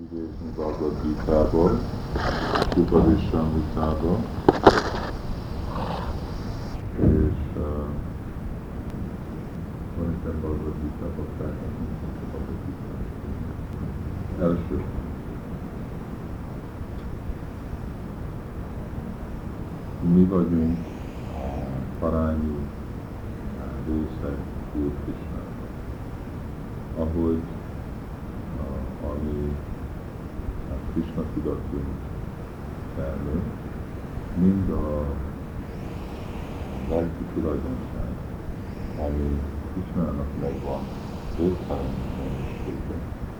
idézni Bhagavad Gita-ból, Upadishamritából, és uh, van itt egy Bhagavad Gita-ból, Első. Mi vagyunk parányi részek Úr Krisnának. Ahogy ami Krishna tudatunk felnő, mind a lelki tulajdonság, ami Krishnának megvan, végtelensége,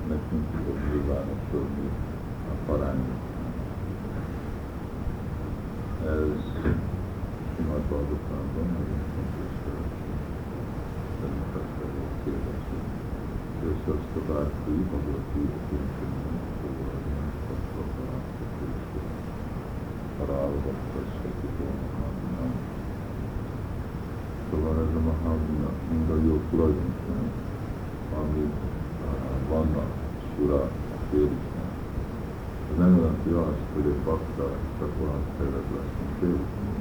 nekünk tudod nyilvánosulni a parányoknak. Ez Simad Bhagavatamban nagyon fontos szerintem kérdezni. És azt a bárki, Bhagavati, a Szóval ez a Mahavina mind a jó tulajdonság, amit vannak sura a félisnek. Ez nem jelenti azt, hogy egy bakta csak olyan fejlett lesz, mint félisnek.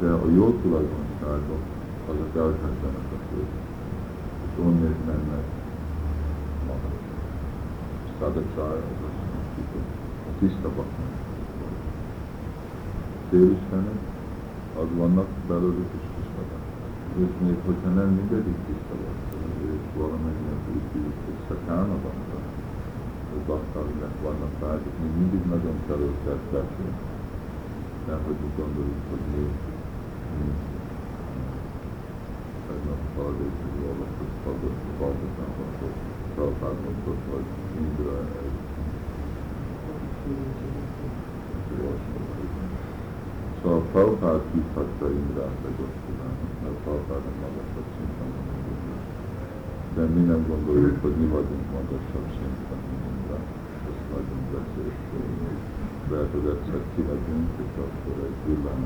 De a jó tulajdonságok azok elkezdenek a fő, Szadacsár, az azt mondjuk, a tiszta baknak félistenek, az vannak belőlük is tisztaban. És még hogyha nem mindegyik tisztaban, és valamelyik úgy hogy szakána van, hogy baktálinek vannak vágyok, még mindig nagyon kell őket beszélni. Nem, hogy úgy gondoljuk, hogy mi, mi hallgatók, olvasott, Prabhupád mondott, Szóval Indrát egy osztolának, mert Prabhupád a magasabb szinten van. De mi nem gondoljuk, hogy mi vagyunk magasabb szinten, mint Indra. Ezt nagyon beszélt. Lehet, hogy egyszer kimegyünk, és akkor egy villám.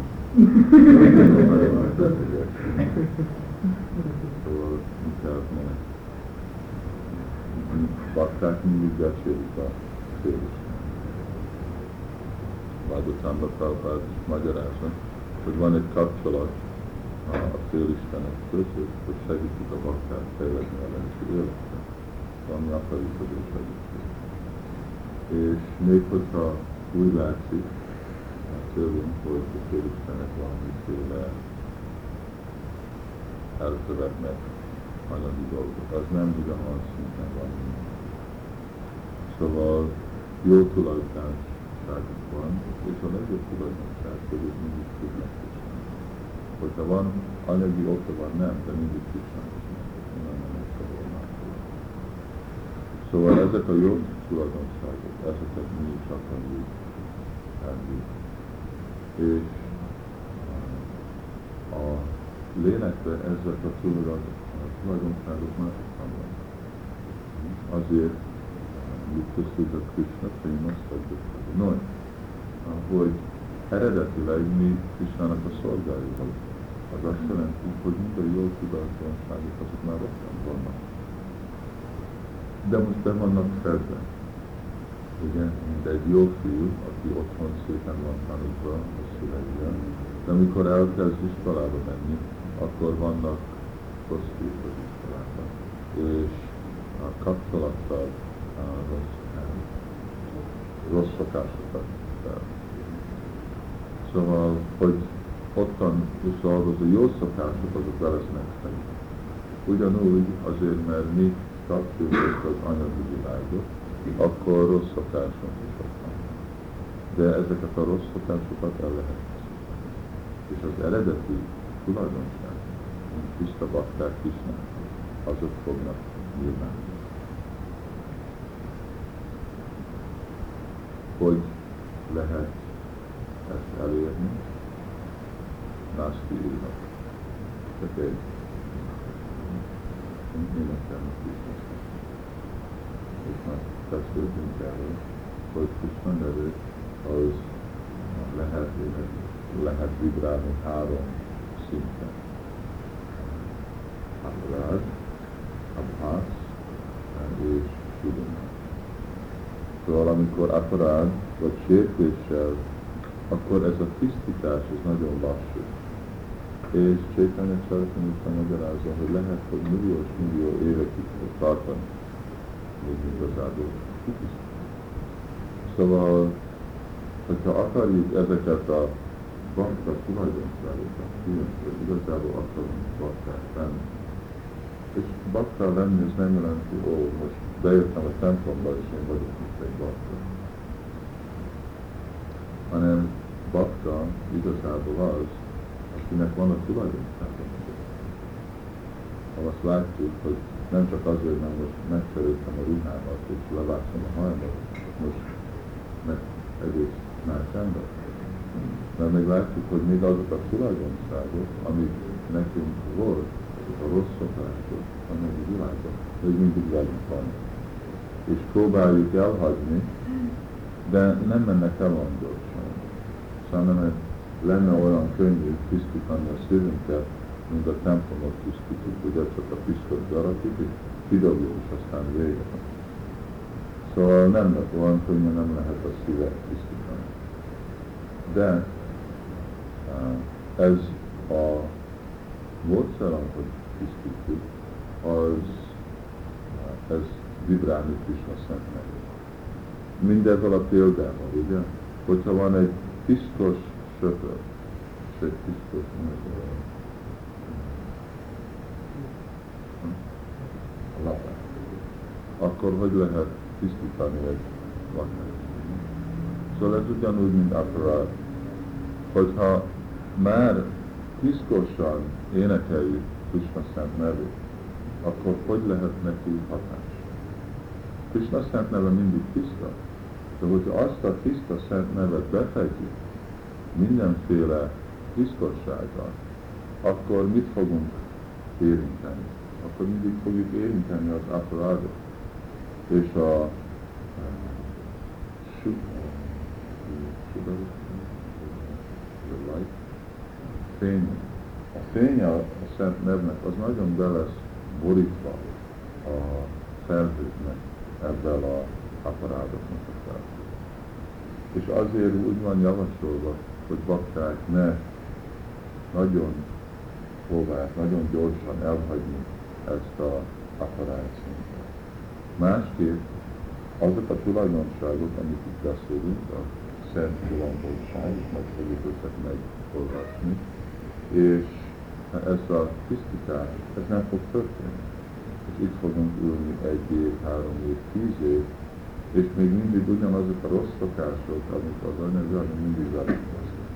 Szóval ne. Bakták mindig becsülik a félist. Bhagavatamra Prabhupád magyarázza, hogy van egy kapcsolat a félistenek között, hogy segítik a baktát fejlődni a lelki életre, ami akarjuk, hogy ő segítség. És még hogyha úgy látszik, tőlünk, hogy a félistenek valamiféle elkövetnek anyagi dolgok, az nem ugyanaz szinten van. Szóval jó tulajdonság tulajdonságuk van, és a legjobb tulajdonság, ők mindig tudnak Krisnának. Hogyha van anyagi oka, van nem, de mindig Krisnának Szóval ezek a jó tulajdonságok, ezeket mi is akarjuk elművelni. És lélekbe ezek a tulajdonságok másokban vannak. Azért Yuktaszudha Krishna famous subject No, hogy eredetileg mi Krisztának a szolgáljuk az azt jelenti, hogy mind a jó tudatlanságok azok már ott vannak. De most be vannak fedve. Ugye, mint egy jó fiú, aki otthon szépen van tanítva a szüleivel, de amikor elkezd iskolába menni, akkor vannak az iskolában. És a kapcsolattal rossz rossz szokásokat. Szóval, hogy ottan is dolgozó jó szokások, azok lesznek fenn. Ugyanúgy azért, mert mi kapcsoljuk az anyagi világot, akkor rossz szokások is ott. De ezeket a rossz szokásokat el lehet És az eredeti tulajdonság, tiszta bakták kisnek, azok fognak nyilván. hogy lehet ezt elérni, Nászki írnak. Csak egy énekelnek is És már beszéltünk erről, hogy Krishna nevű az lehet, lehet vibrálni három szinten. Abrád, Abhász és Tudomás. Szóval amikor aparád vagy sértéssel, akkor ez a tisztítás ez nagyon lassú. És Csaitanya Csaritamita magyarázza, hogy lehet, hogy milliós millió évekig fog tartani, még igazából Szóval, hogyha akarjuk ezeket a bakta tulajdonságokat, hogy igazából akarunk lenni. És bakta lenni, ez nem jelenti, ó, most bejöttem a templomba, és én vagyok mint egy bakta. Hanem bakta igazából az, akinek van a tulajdonsága. Ha azt látjuk, hogy nem csak azért, mert most megcseréltem a ruhámat, és levágtam a hajamat, most meg egész más ember. Mert meg látjuk, hogy még azok a tulajdonságok, amik nekünk volt, a rossz szokások, amelyik világban, még mindig velünk vannak. És próbáljuk elhagyni, de nem mennek el olyan gyorsan. Szóval lenne olyan könnyű tisztítani a szívünket, mint a templomot tisztítjuk, ugye csak a piszkot berakjuk, és kidobjuk, és aztán vége. Szóval nem olyan könnyen nem lehet a szívet tisztítani. De ez a módszer, hogy tisztítjuk, az ez vibrálni Krishna szent nevét. Mindezzel a példával, ugye? Hogyha van egy tisztos söpör, és egy tisztos lapát, akkor hogy lehet tisztítani egy lakást? Szóval ez ugyanúgy, mint aparát, hogyha már piszkosan énekeljük Krishna szent nevét, akkor hogy lehet neki hatás? Krishna szent neve mindig tiszta, de hogyha azt a tiszta szent nevet befejtjük mindenféle tisztossággal, akkor mit fogunk érinteni? Akkor mindig fogjuk érinteni az aparádot és a, a fény. A fény a, szent nevnek az nagyon be lesz borítva a felhőknek ebben a aparátoknak a felhőt. És azért úgy van javasolva, hogy bakták ne nagyon próbálják nagyon gyorsan elhagyni ezt a aparációt. Másképp azok a tulajdonságok, amit itt beszélünk, a szent tulajdonság, fogjuk őket megolvasni, és ez a tisztítás, ez nem fog történni. És itt fogunk ülni egy év, három év, tíz év, és még mindig ugyanazok a rossz szokások, amik az anyag, mindig velünk lesznek.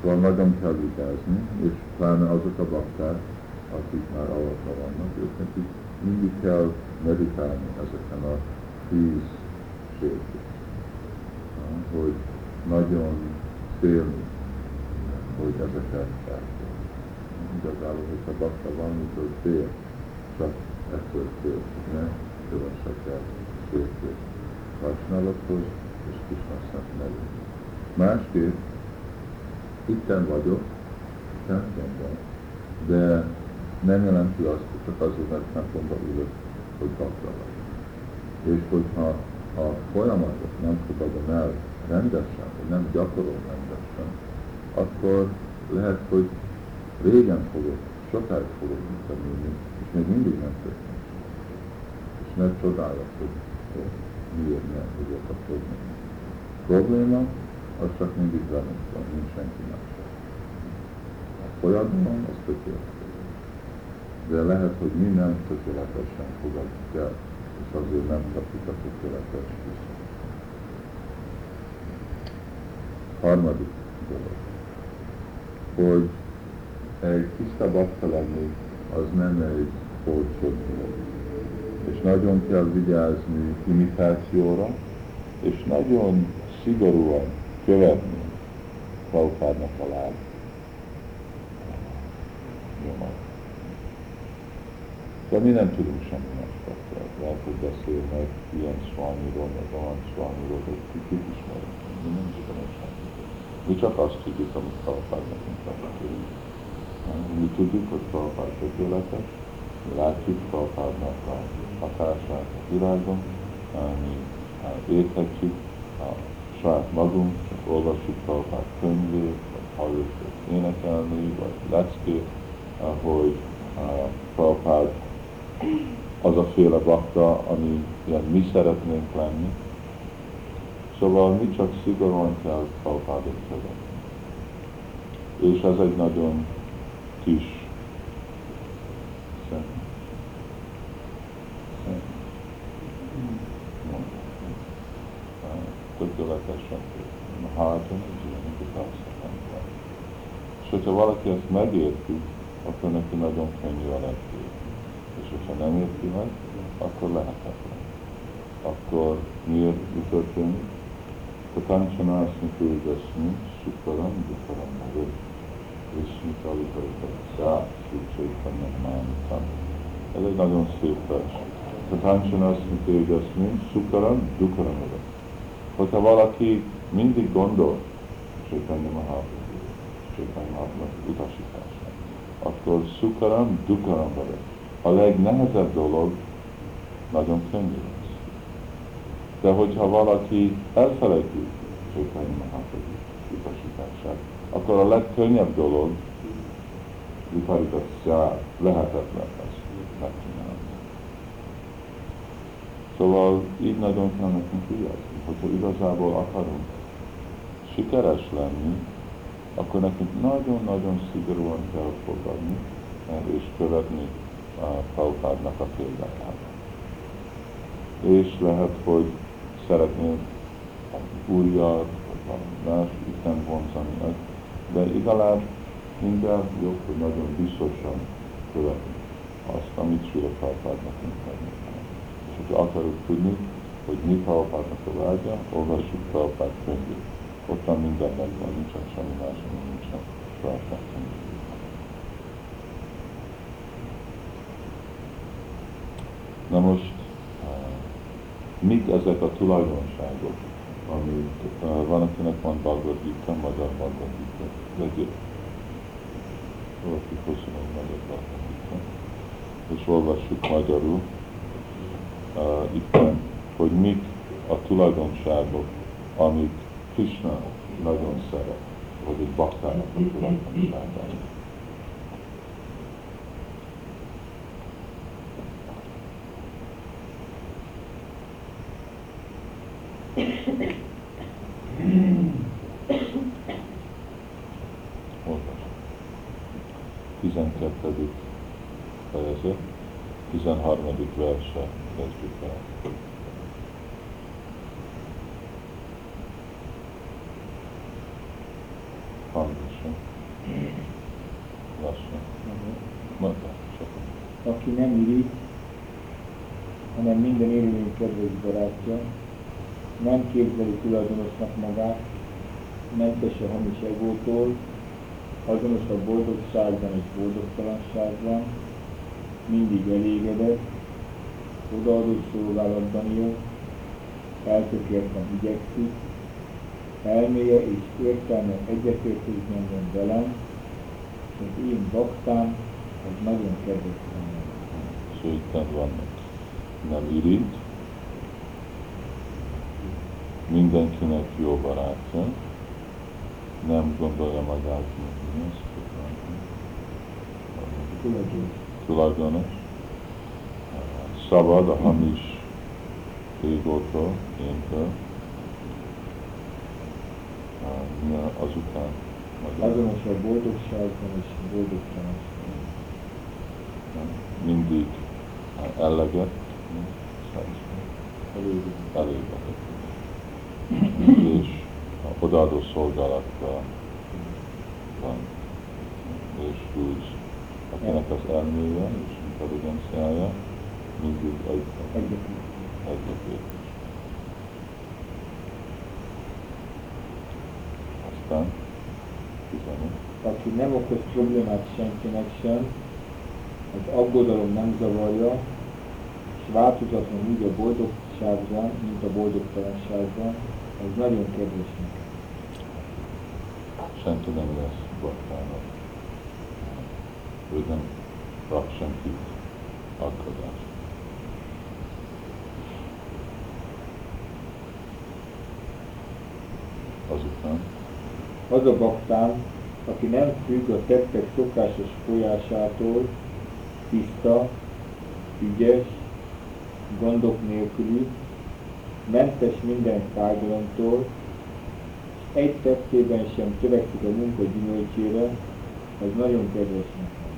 Szóval nagyon kell vigyázni, és pláne azok a bakták, akik már alatta vannak, ők nekik mindig kell meditálni ezeken a tíz sértés. Hogy nagyon félni, hogy ezeket elfél. Igazából, hogyha bakta van, hogy fél, csak ettől fél, ne kövessek el sértést. Vasnálathoz és Kisnasznak nevét. Másképp, itten vagyok, templomban, de nem jelenti azt, hogy csak azért, mert templomba ülök, hogy bakta vagy. És hogyha a folyamatot nem fogadom el rendesen, vagy nem gyakorol rendesen, akkor lehet, hogy régen fogok, sokáig fogok tanulni, és még mindig nem történik. És ne csodálat, hogy miért nem tudok a probléma. Probléma az csak mindig velünk van, nincs senki más. A folyamatban az tökéletes de lehet, hogy mi nem tökéletesen fogadjuk el, és azért nem kapjuk a tökéletes viszont. Harmadik dolog, hogy egy tiszta bakta lenni, az nem egy olcsó. És nagyon kell vigyázni imitációra, és nagyon szigorúan követni Prabhupádnak a láb. De mi nem tudunk semmi más El fog beszélni ilyen szványról, meg olyan szványról, hogy kit ismerünk. Mi nem tudunk semmit. Mi csak azt tudjuk, amit Prabhupád nekünk megtudjuk. Mi tudjuk, hogy Prabhupád tökéletes, mi látjuk Prabhupádnak a hatását a világon, mi érthetjük a saját magunk, csak olvassuk Prabhupát könyvét, vagy halljuk énekelni, vagy leckét, hogy Prabhupád az a féle bakta, ami ilyen mi szeretnénk lenni. Szóval mi csak szigorúan kell Prabhupádot követni. És ez egy nagyon kis tökéletesen hátom, és hogyha valaki ezt megérti, akkor neki nagyon könnyű a legfél. És hogyha nem érti meg, akkor lehetetlen. Akkor miért mi történik? Tatancsanaasmi tőzesmi, sukaram, dukaram, magad, Vishnu Kalikarita, Sri Mánitam. Ez egy nagyon szép vers. Tatancsanaasmi tőzesmi, sukaram, dukaram. Hogyha valaki mindig gondol Chaitanya Mahaprabhu, Chaitanya Mahaprabhu utasítása, akkor szukaram, dukaram. A legnehezebb dolog nagyon könnyű. De hogyha valaki elfelejti Chaitanya Mahaprabhu utasítását, akkor a legkönnyebb dolog vitalitasya lehetetlen lesz megcsinálni. Szóval így nagyon kell nekünk vigyázni hogyha igazából akarunk sikeres lenni, akkor nekünk nagyon-nagyon szigorúan kell fogadni és követni a Prabhupádnak a példáját. És lehet, hogy szeretnél újjal, vagy más Isten vonzani, de legalább minden jobb, hogy nagyon biztosan követni azt, amit Sri Prabhupád nekünk És hogyha akarjuk tudni, hogy mi Prabhupádnak a vágya, olvassuk Prabhupád könyvét. Ottan minden megvan, nincsen semmi más, ami nincsen Prabhupád könyvét. Na most, mik ezek a tulajdonságok, ami uh, van, akinek van Bhagavad Gita, magyar Bhagavad Gita, vegyél. Valaki hosszú magyar Bhagavad Gita, és olvassuk magyarul. Uh, itt hogy mik a tulajdonságok, amik Krishna nagyon szeret, vagy egy baktának a tulajdonságai. Tizenkettedik fejezet, tizenharmadik verse kezdjük el. hangosan. Lassan. Mondta, Aki nem irigy, hanem minden élőlény kedves barátja, nem képzeli tulajdonosnak magát, mentes a hamis egótól, azonos a boldogságban és boldogtalanságban, mindig elégedett, odaadó szolgálatban él, eltökélten igyekszik, elméje és értelme egyetértésben van velem, és én baktám, az nagyon kedves És itt vannak. Nem irigy, mindenkinek jó barátja, nem gondolja magát, mint mi Tulajdonos. Szabad a hamis égótól, éntől, azután. Azonos a boldogságban és boldogtalanságban. Mindig elleget, elégedett. És odaadó szolgálatra van. És úgy, akinek az elméje és intelligenciája mindig egy, egyetért. aztán Aki nem okoz problémát senkinek sem, az aggodalom nem zavarja, és változatlan úgy a boldogságban, mint a boldogtalanságban, ez nagyon kedves nekünk. Senki nem lesz baktának. Ő nem rak senkit akadás. Azután? Az a baktám, aki nem függ a tettek szokásos folyásától, tiszta, ügyes, gondok nélküli, mentes minden fájdalomtól, és egy tettében sem törekszik a munka gyümölcsére, az nagyon kedves nekem.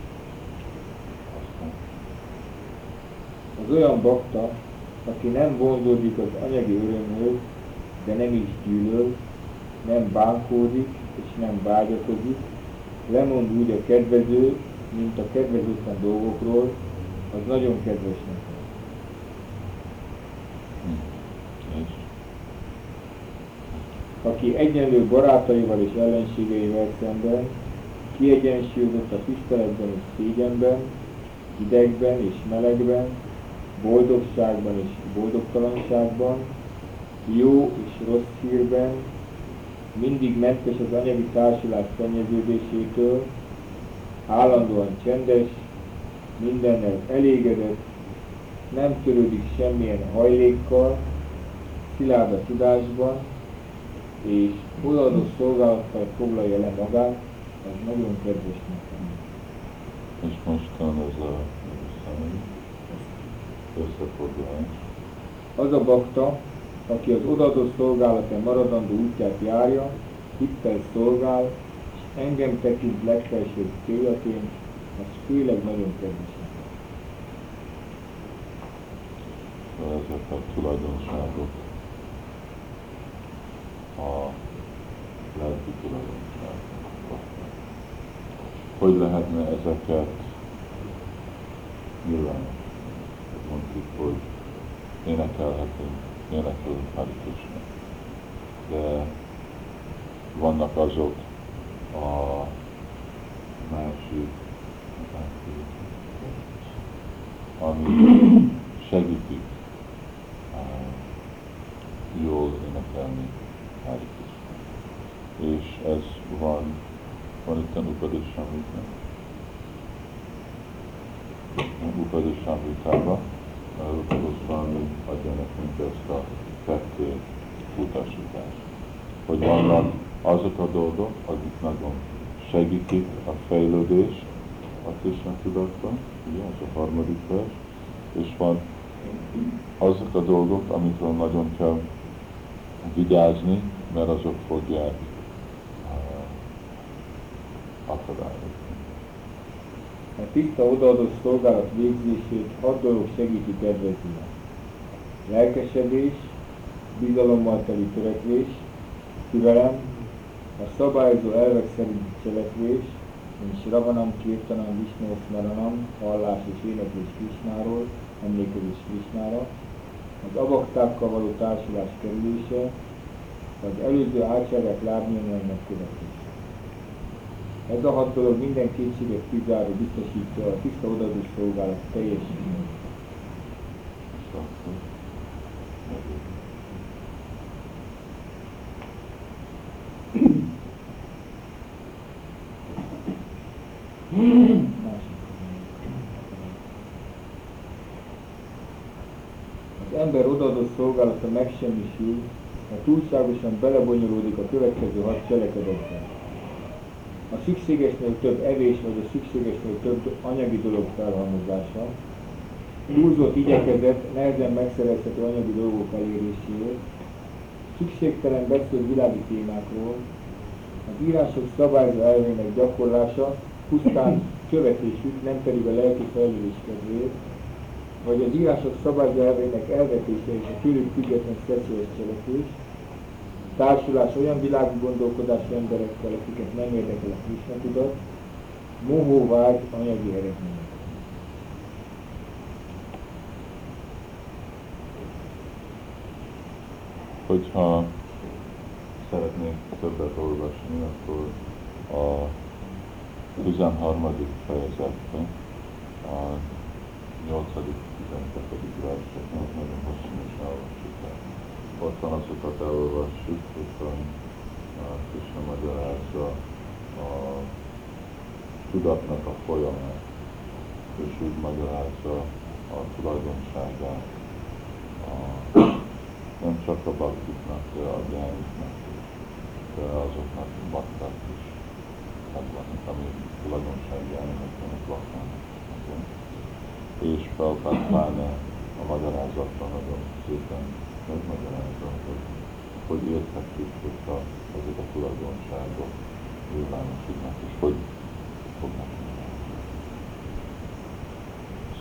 Az olyan bakta, aki nem vonzódik az anyagi örömhöz, de nem is gyűlöl, nem bánkódik és nem vágyakozik, lemond úgy a kedvező, mint a kedvezőtlen dolgokról, az nagyon kedves nekem. hm. és aki egyenlő barátaival és ellenségeivel szemben, kiegyensúlyozott a tiszteletben és szégyenben, hidegben és melegben, boldogságban és boldogtalanságban, jó és rossz hírben, mindig mentes az anyagi társulás szennyeződésétől, állandóan csendes, mindennel elégedett, nem törődik semmilyen hajlékkal, szilárd a tudásban, és odaadó szolgálattal foglalja le magát, az nagyon kedves nekem. és mostan ez a összefoglalás. Az a bakta, aki az odaadó szolgálata maradandó útját járja, hittel szolgál, és engem tekint legfelsőbb céljaként, az főleg nagyon kedves nekem. ezek a tulajdonságok, a lelki. Hogy lehetne ezeket nyilvános? Mondjuk, hogy énekelhetünk, énekelünk Hari Krishna. De vannak azok a másik, másik ami segítik uh, jól énekelni Hari. És ez van, van itt a Upadishamrita. Upadishamritában, Rupa Goswami adja nekünk ezt a ketté utasítást. Hogy vannak azok a dolgok, akik nagyon segítik a fejlődést a Krishna tudatban, ugye, ez a harmadik vers, és van azok a dolgok, amikről nagyon kell vigyázni, mert azok fogják akadályozni. A tiszta odaadó szolgálat végzését hat dolog segíti kedvezően. Lelkesedés, bizalommal teli törekvés, türelem, a szabályozó elvek szerinti cselekvés, mint Ravanam, Kirtanam, Vishnu, Smaranam, hallás és éneklés Krisnáról, emlékezés Krisnára, az abaktákkal való társulás kerülése, az előző ácsárák lábnyomainak követése. Ez a hat dolog minden kétséget kizáró biztosítja a tiszta odaadó szolgálat teljesítményét. És akkor megint Másik. Az ember odaadó szolgálata megsemmisül, ha túlságosan belebonyolódik a következő hat cselekedetbe. A szükségesnél több evés vagy a szükségesnél több anyagi dolog felhalmozása, túlzott igyekezet nehezen megszerezhető anyagi dolgok eléréséért, szükségtelen beszélt világi témákról, az írások szabályozó elvének gyakorlása pusztán követésük, nem pedig a lelki fejlődés kedvéért, vagy az írások szabályozó elvének elvetése és a tőlük független szexuális cselekvés, társulás olyan világú gondolkodású emberekkel, akiket nem érdekel a Krishna tudat, mohó vágy anyagi eredmények. Hogyha szeretnék többet olvasni, akkor a 13. fejezetben, a 8. 12. verset nagyon hosszú is elolvassuk el. Ott van azokat elolvassuk, a Krishna magyarázza a tudatnak a folyamát, és úgy magyarázza a tulajdonságát a nem csak a baktiknak, de a gyániknak is. azoknak bakták is megvannak, ami tulajdonsági hogy baktának. És Prabhupád pláne a magyarázatban nagyon szépen megmagyarázza, hogy hogy érthetjük, hogyha ezek a tulajdonságok nyilvánosítnak, és hogy fognak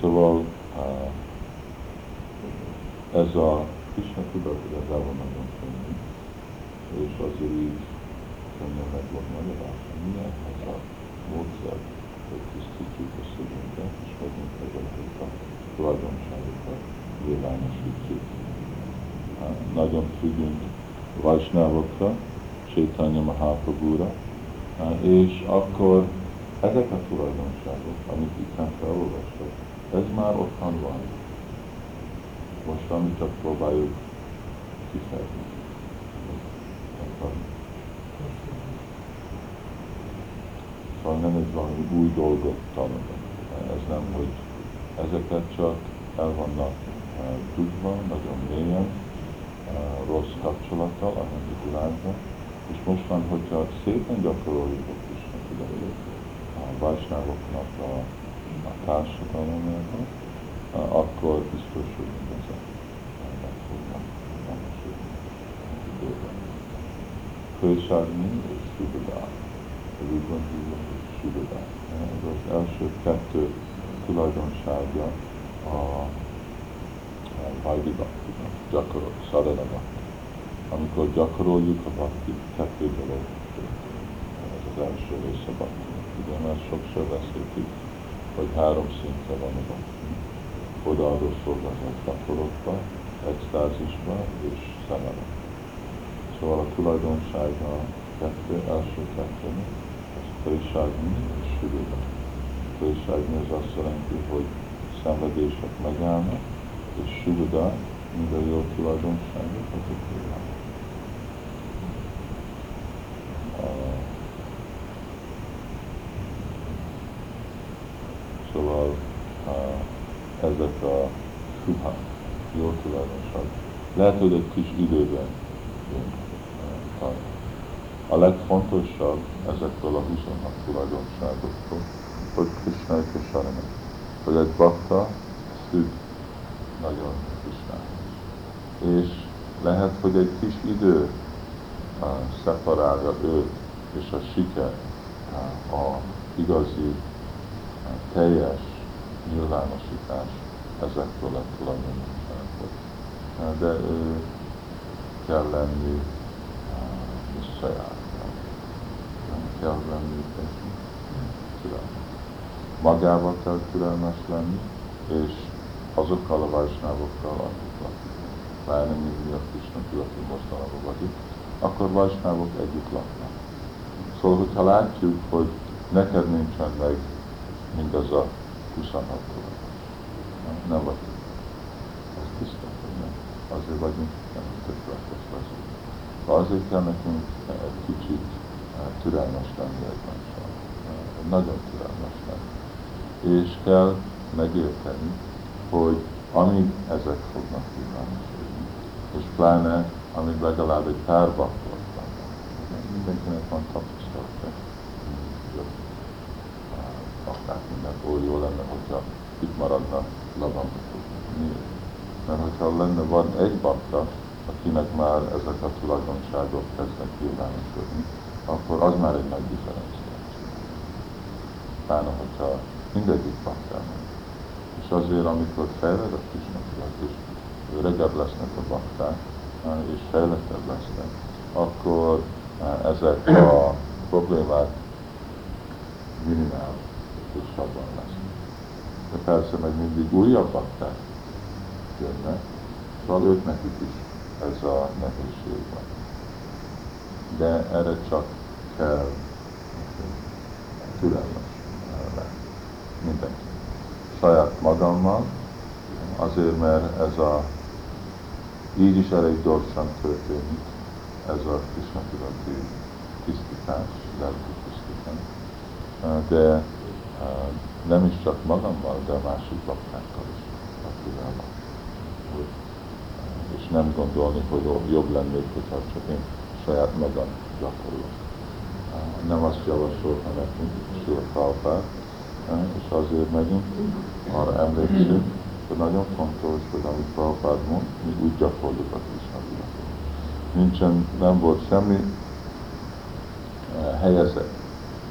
Szóval ez a Krishna tudat igazából nagyon könnyű, és azért így könnyen meg volt magyarázva. Milyen ez a módszer, hogy tisztítjuk a szívünket, és megyünk ezeket a tulajdonságokat nyilvánosítjuk. Nagyon függünk Vajsnávokra, Sétanya Mahaprabhura, és akkor ezek a tulajdonságok, amit itt felolvastak, ez már ottan van. Most amit csak próbáljuk kifejezni. Szóval nem egy valami új dolgot tanulni. Ez nem, hogy ezeket csak el vannak tudva, nagyon mélyen, rossz kapcsolattal a világban, és most van, hogyha szépen gyakoroljuk a Krishna tudatot, a Vajsnávoknak a a társadalomban, akkor biztos, hogy ezek meg fognak valósulni időben. Kőszárnyi és Subadán. Úgy. Ez az első kettő tulajdonsága a Vajdi Bhaktinak, gyakorol, Sadhana Bhakti. Amikor gyakoroljuk a Bhakti, kettő dolog Ez az első része a Bhakti. Ugye, mert sokszor beszéltük, hogy három szintre van a bakti. Odaadó szolgálat gyakorlatba, extázisba és szemele. Szóval a tulajdonsága kettő, első kettő, az trisságni és sűrűbe. Trisságni az azt jelenti, hogy szenvedések megállnak, és sűrűbe, minden jó tulajdonságok, azok világos. Szóval ezek a suha, jó tulajdonság. Lehet, hogy egy kis időben jön A legfontosabb ezekből a 26 tulajdonságoktól, hogy Krishna és Sarana. Hogy egy bakta függ nagyon Krishnához. És lehet, hogy egy kis idő uh, szeparálja őt és a siker uh, a igazi teljes nyilvánosítás ezekről a tulajdonságokból. De ő kell lenni saját. Kell lenni türelmes. Magával kell türelmes lenni, és azokkal a vajsnávokkal, akik bár nem mi a Krishna tudatú mostanában vagyunk, akkor vajsnávok együtt laknak. Szóval, hogyha látjuk, hogy neked nincsen meg mindaz a 26 nem, nem vagy. Ez tiszta, hogy nem. Azért vagyunk, nem tökéletes leszünk. Azért kell nekünk egy kicsit eh, türelmes lenni egymással. Eh, nagyon türelmes lenni. És kell megérteni, hogy amíg ezek fognak villámosodni, és pláne, amíg legalább egy pár baktor mindenkinek van tapasztalata bakták mindenhol, jó lenne, hogyha itt maradna. Miért? Mert hogyha lenne, van egy bakta, akinek már ezek a tulajdonságok kezdnek nyilvánosodni, akkor az már egy nagy differenciáció. Pláne, hogyha mindegyik baktának. És azért, amikor fejled a Krishna tudat, és öregebb lesznek a bakták, és fejlettebb lesznek, akkor eh, ezek a problémák minimál tudatosabban lesz. De persze meg mindig újabb bakták jönnek, szóval ők nekik is ez a nehézség van. De erre csak kell türelmes lenni. Mindenki. Saját magammal, azért, mert ez a így is elég gyorsan történik ez a Krishna tisztítás, lelki tisztítás. De nem is csak magammal, de a másik baktákkal is, akivel van. És nem gondolni, hogy jobb lennék, hogyha csak én saját magam gyakorlunk. Nem azt javasolta nekünk, Prabhupád, és azért megyünk, arra emlékszünk, hogy nagyon fontos, hogy amit Prabhupád mond, mi úgy gyakorljuk a Krishna Nincsen, nem volt semmi helyezett,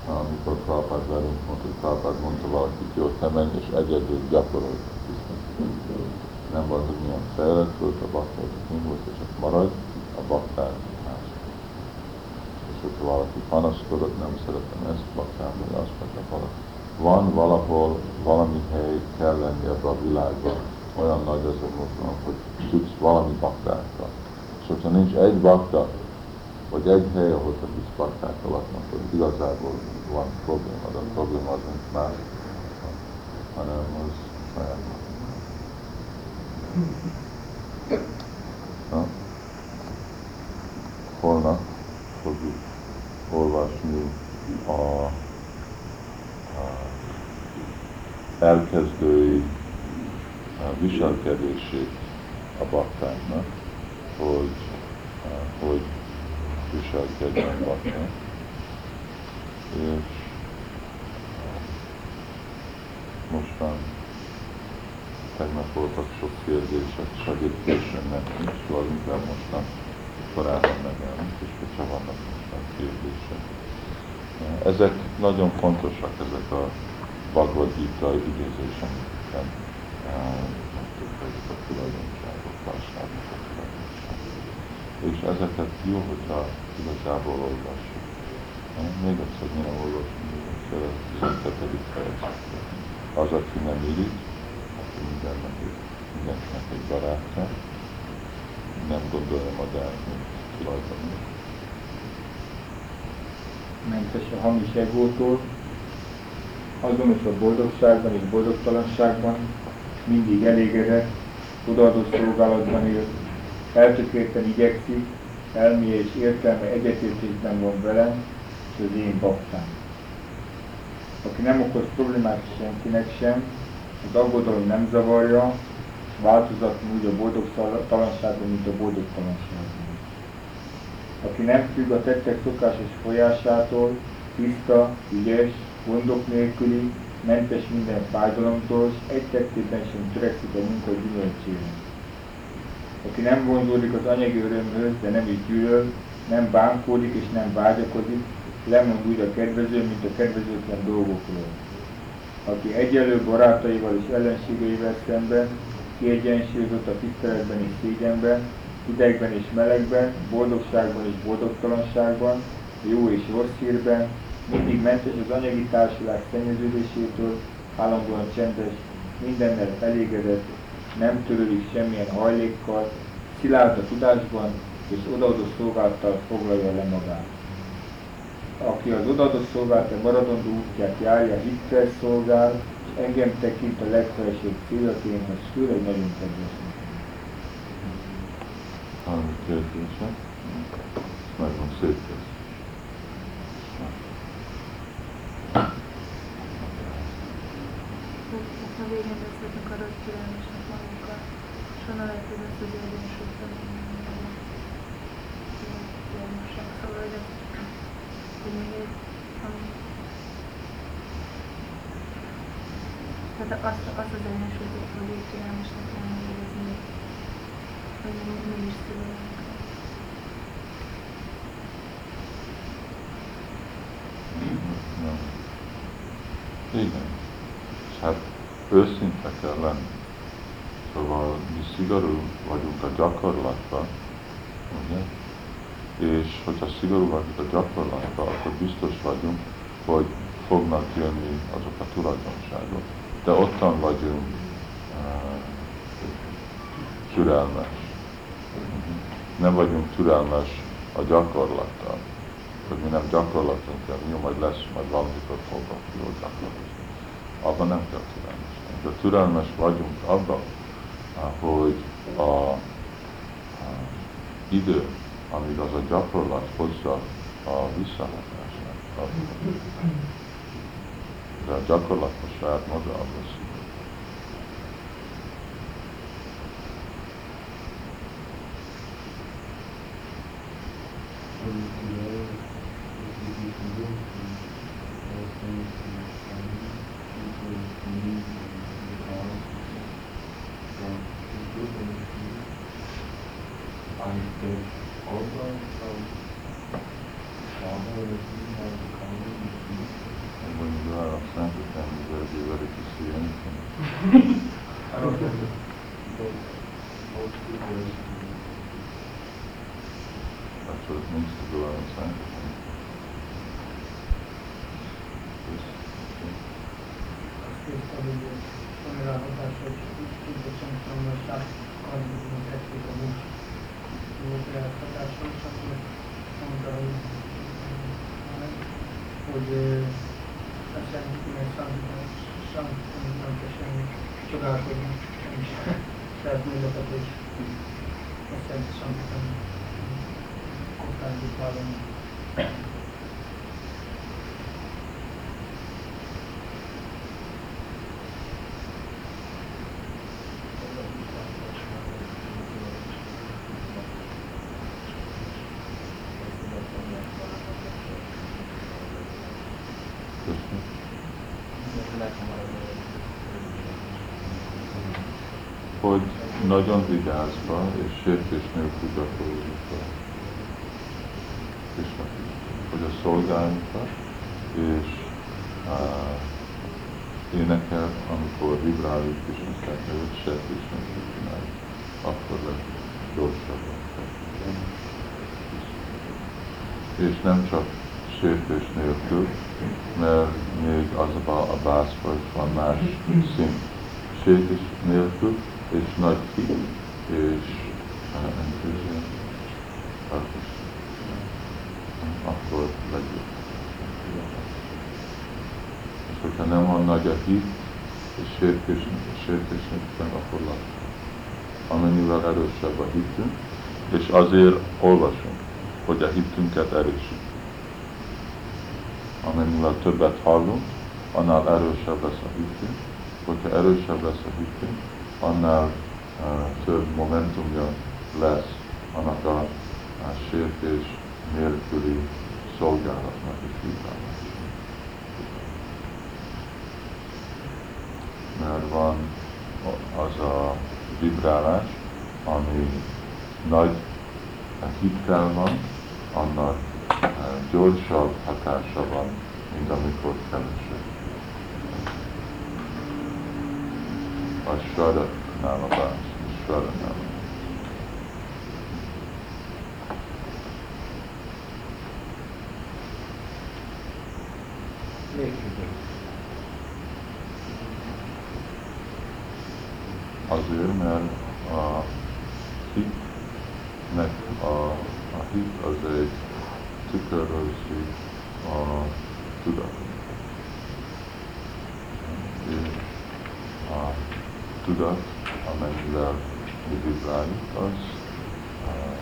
amikor Prabhupád velünk mondta, hogy Prabhupád mondta valakit, jó, te menj és egyedül gyakorolj. A Krishna Nem volt, hogy milyen fejlett volt, a bakták nem volt, és ott maradj, a bakták. És hogyha valaki panaszkodott, nem szeretem ezt, bakták, vagy azt mondja valaki van valahol valami hely kell lenni ebbe a világban, olyan nagy az a mozgalom, hogy tudsz valami baktákkal. És hogyha nincs egy bakta, vagy egy hely, ahol te tudsz baktákkal laknak, akkor igazából van probléma, de a probléma az nincs más, hanem az saját Na? Holnap fogjuk olvasni a elkezdői viselkedését a baktáknak, hogy, hogy viselkedjen bakták. És mostan tegnap voltak sok kérdések, segítésem nekünk, szóval inkább mostan korábban megállunk, és hogyha vannak mostan kérdések. Ezek nagyon fontosak, ezek a Bhagavad Gita idézésemben mondtuk, hogy a tulajdonságok, társadalmak a tulajdonságok. És ezeket jó, hogyha igazából olvassuk. Még egyszer még egyszer a 12. fejezetben. Az, aki nem irigy, aki mindennek, mindenkinek egy barátja, nem gondolja magát, mint tulajdonos. Mentes a hamis egótól, azonos a boldogságban és boldogtalanságban, mindig elégedett, odaadó szolgálatban él, eltökélten igyekszik, elméje és értelme egyetértésben van velem, és az én baktám. Aki nem okoz problémát senkinek sem, az aggodalom nem zavarja, és változatlan úgy a boldogtalanságban, mint a boldogtalanságban. Aki nem függ a tettek szokásos folyásától, tiszta, ügyes, gondok nélküli, mentes minden fájdalomtól, és egy tettében sem törekszik a munka gyümölcsére. Aki nem vonzódik az anyagi örömhöz, de nem is gyűlöl, nem bánkódik és nem vágyakozik, lemond úgy a kedvező, mint a kedvezőtlen dolgokról. Aki egyelő barátaival és ellenségeivel szemben, kiegyensúlyozott a tiszteletben és szégyenben, hidegben és melegben, boldogságban és boldogtalanságban, jó és rossz hírben, mindig mentes az anyagi társulás szennyeződésétől, állandóan csendes, mindennel elégedett, nem törődik semmilyen hajlékkal, szilárd a tudásban és odaadó szolgálattal foglalja le magát. Aki az odaadó szolgálata maradandó útját járja, hittel szolgál, és engem tekint a legfelsőbb céljaként, az főleg nagyon kedves Valami kérdése? Nagyon szép ha végén beszéltünk arra, hogy türelmesnek magunkkal, és honnan lehet, hogy ezt az egyensúlyt türelmesek. Szóval, hogy ez hogy még egy, ami tehát azt, azt az egyensúlyt, hogy így türelmesnek lenni, hogy ez még, hogy mégis szülőnek. Igen. Hát őszinte kell lenni. Szóval mi szigorú vagyunk a gyakorlatban, ugye? És hogyha szigorú vagyunk a gyakorlatban, akkor biztos vagyunk, hogy fognak jönni azok a tulajdonságok. De ottan vagyunk uh, türelmes. Nem vagyunk türelmes a gyakorlattal. Hogy mi nem gyakorlatunk, jó, majd lesz, majd valamikor fogok jól gyakorlatni. Abban nem kell türelmes de türelmes vagyunk abban, hogy a, a idő, amíg az a gyakorlat hozza a visszahatását. De a gyakorlat a saját maga a Thank you. amit oldal, When you are of Sankirtan, you better be ready to see anything. That's what it means to go out on Sankirtan. This- azt írtam, hogy van ráhatás, hogy tudatosan tanulság, amikor tették a nincs volt ráhatása, és akkor mondta, hogy hogy azt jelenti, hogy számítanak, nem kell semmi csodálkozni, nem is lehet mondatot, hogy azt jelenti számítanak, kockázat vállalni. Köszönöm. Hogy nagyon vigyázva és sértés nélkül gyakoroljuk a Krishna hogy a szolgálunkat, és uh, énekel, amikor vibráljuk Krishna szerkevet, sértés nélkül csináljuk, akkor lesz gyorsabban. És nem csak sértés nélkül, mert még az a bászba is van más szint. Sértés nélkül, és nagy hit, és uh, enthusiasm, akkor, legjobb. És hogyha nem van nagy a hit, és sértés, sértés nélkül, akkor lassú. Amennyivel erősebb a hitünk, és azért olvasunk, hogy a hitünket erősít amennyivel többet hallunk, annál erősebb lesz a hitünk. Hogyha erősebb lesz a hitünk, annál több momentumja lesz annak a, a sértés nélküli szolgálatnak és vibrálásnak. Mert van az a vibrálás, ami nagy hittel van, annak gyorsabb hatása van, mint amikor kevesebb. A sada nála más, a sada nála Azért, mert a hitnek a, a hit az egy tükrözi a tudatot. És a tudat, amennyivel mi vibráljuk, az uh,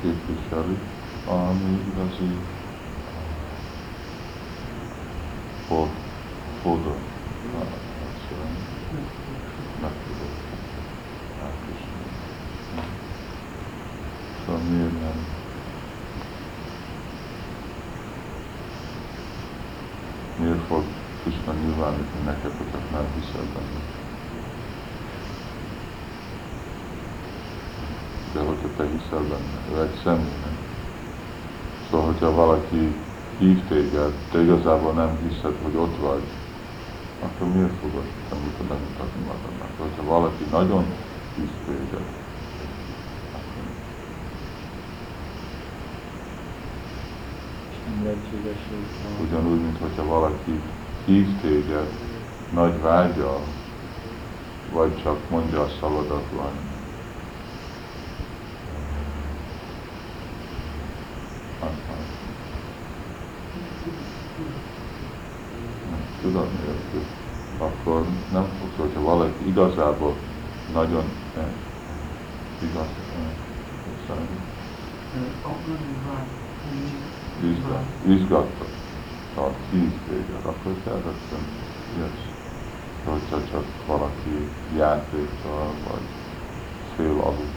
képviseli, ami igazi for, fordul. Szóval meg tudod elküzdeni. Szóval miért nem? Miért fog Krishna nyilvánítani neked, hogyha nem hiszel benne? De hogyha te hiszel benne, ő egy személy, nem? Szóval, hogyha valaki de igazából nem hiszed, hogy ott vagy, akkor miért fogod te bemutatni magadnak? Hogyha valaki nagyon hív téged, ugyanúgy, mint hogyha valaki hív téged nagy vágyal, vagy csak mondja a szavadat, vagy tudat nélkül, akkor nem fogsz, hogyha valaki igazából nagyon eh, igaz, eh, szerint, izgat, izgatta, a hív téged, akkor te rögtön jössz. Hogyha csak valaki játékkal, vagy fél alul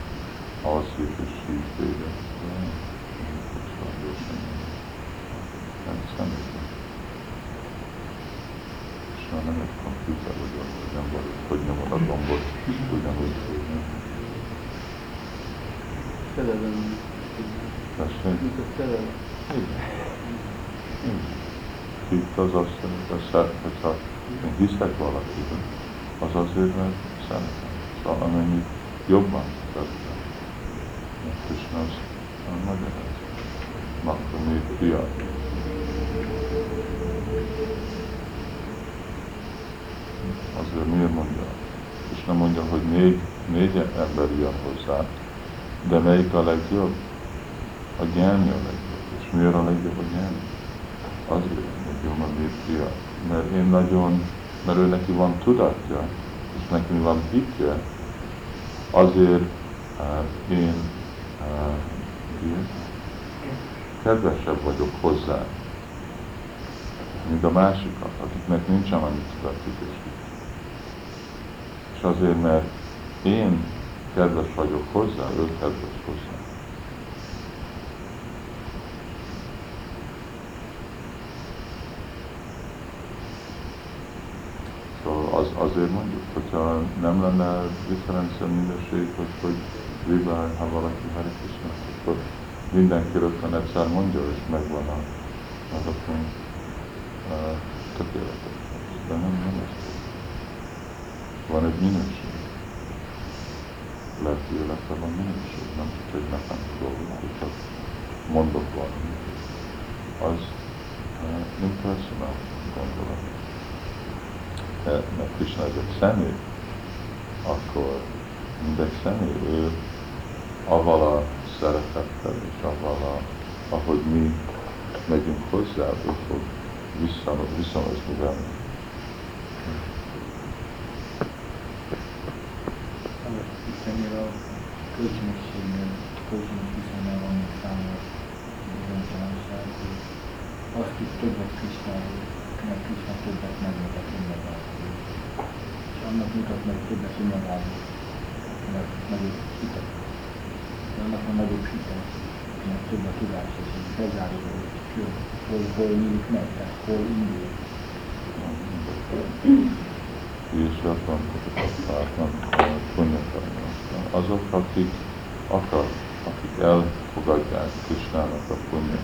alszik és hív téged, nem fogsz rá gyorsan jönni. Nem személyben. És Krishna nem egy komputer, hogy hogy nem vagy, hogy nyomod a gombot, ugyanúgy, hogy nem. Szerelem. Tessék? Mint a szerelem. Igen. Igen. Itt az azt jelenti, hogyha én hiszek valakiben, az azért, mert szeretem. Szóval amennyit jobban szeretem. Mert Krishna az magyaráz. Makra mi fia. Azért miért mondja? És mondja, hogy négy, négy ember jön hozzá, de melyik a legjobb? A gyáni a legjobb. És miért a legjobb a gyáni? Azért, jó a miért fia. Mert én nagyon, mert ő neki van tudatja, és neki van hitje, azért uh, én uh, kedvesebb vagyok hozzá, mint a másikat, akiknek nincsen annyi tudatjuk és. És azért, mert én kedves vagyok hozzá, ő kedves hozzá. Szóval az, azért mondjuk, hogyha lenne differencia minőség, hogy, hogy vibál, ha valaki Hare Krishna, akkor mindenki rögtön egyszer mondja, és megvan a, az a könyv tökéletes. De nem, nem ez. Van egy minőség. Lelki életben van minőség, nem csak egy nekem dolgok, csak mondok valamit. Az uh, impersonal gondolat. Mert Krishna ez egy személy, akkor mindegy ő avval a szeretettel és avval, a, ahogy mi megyünk hozzá, ő fog viszonozni velünk. Istennél a viszonynál van még számos bizonytalanság, hogy azt is többet Krisnáról, mert Krisna többet megmutat önmagáról. És annak mutat meg többet önmagáról, mert nagyobb hitet. De annak van nagyobb tudás, és ez bezárul, hogy hol, hol nyílik meg, tehát hol indul. És van punyakainak. Azok, akik akar, akik elfogadják Krisnának a punya.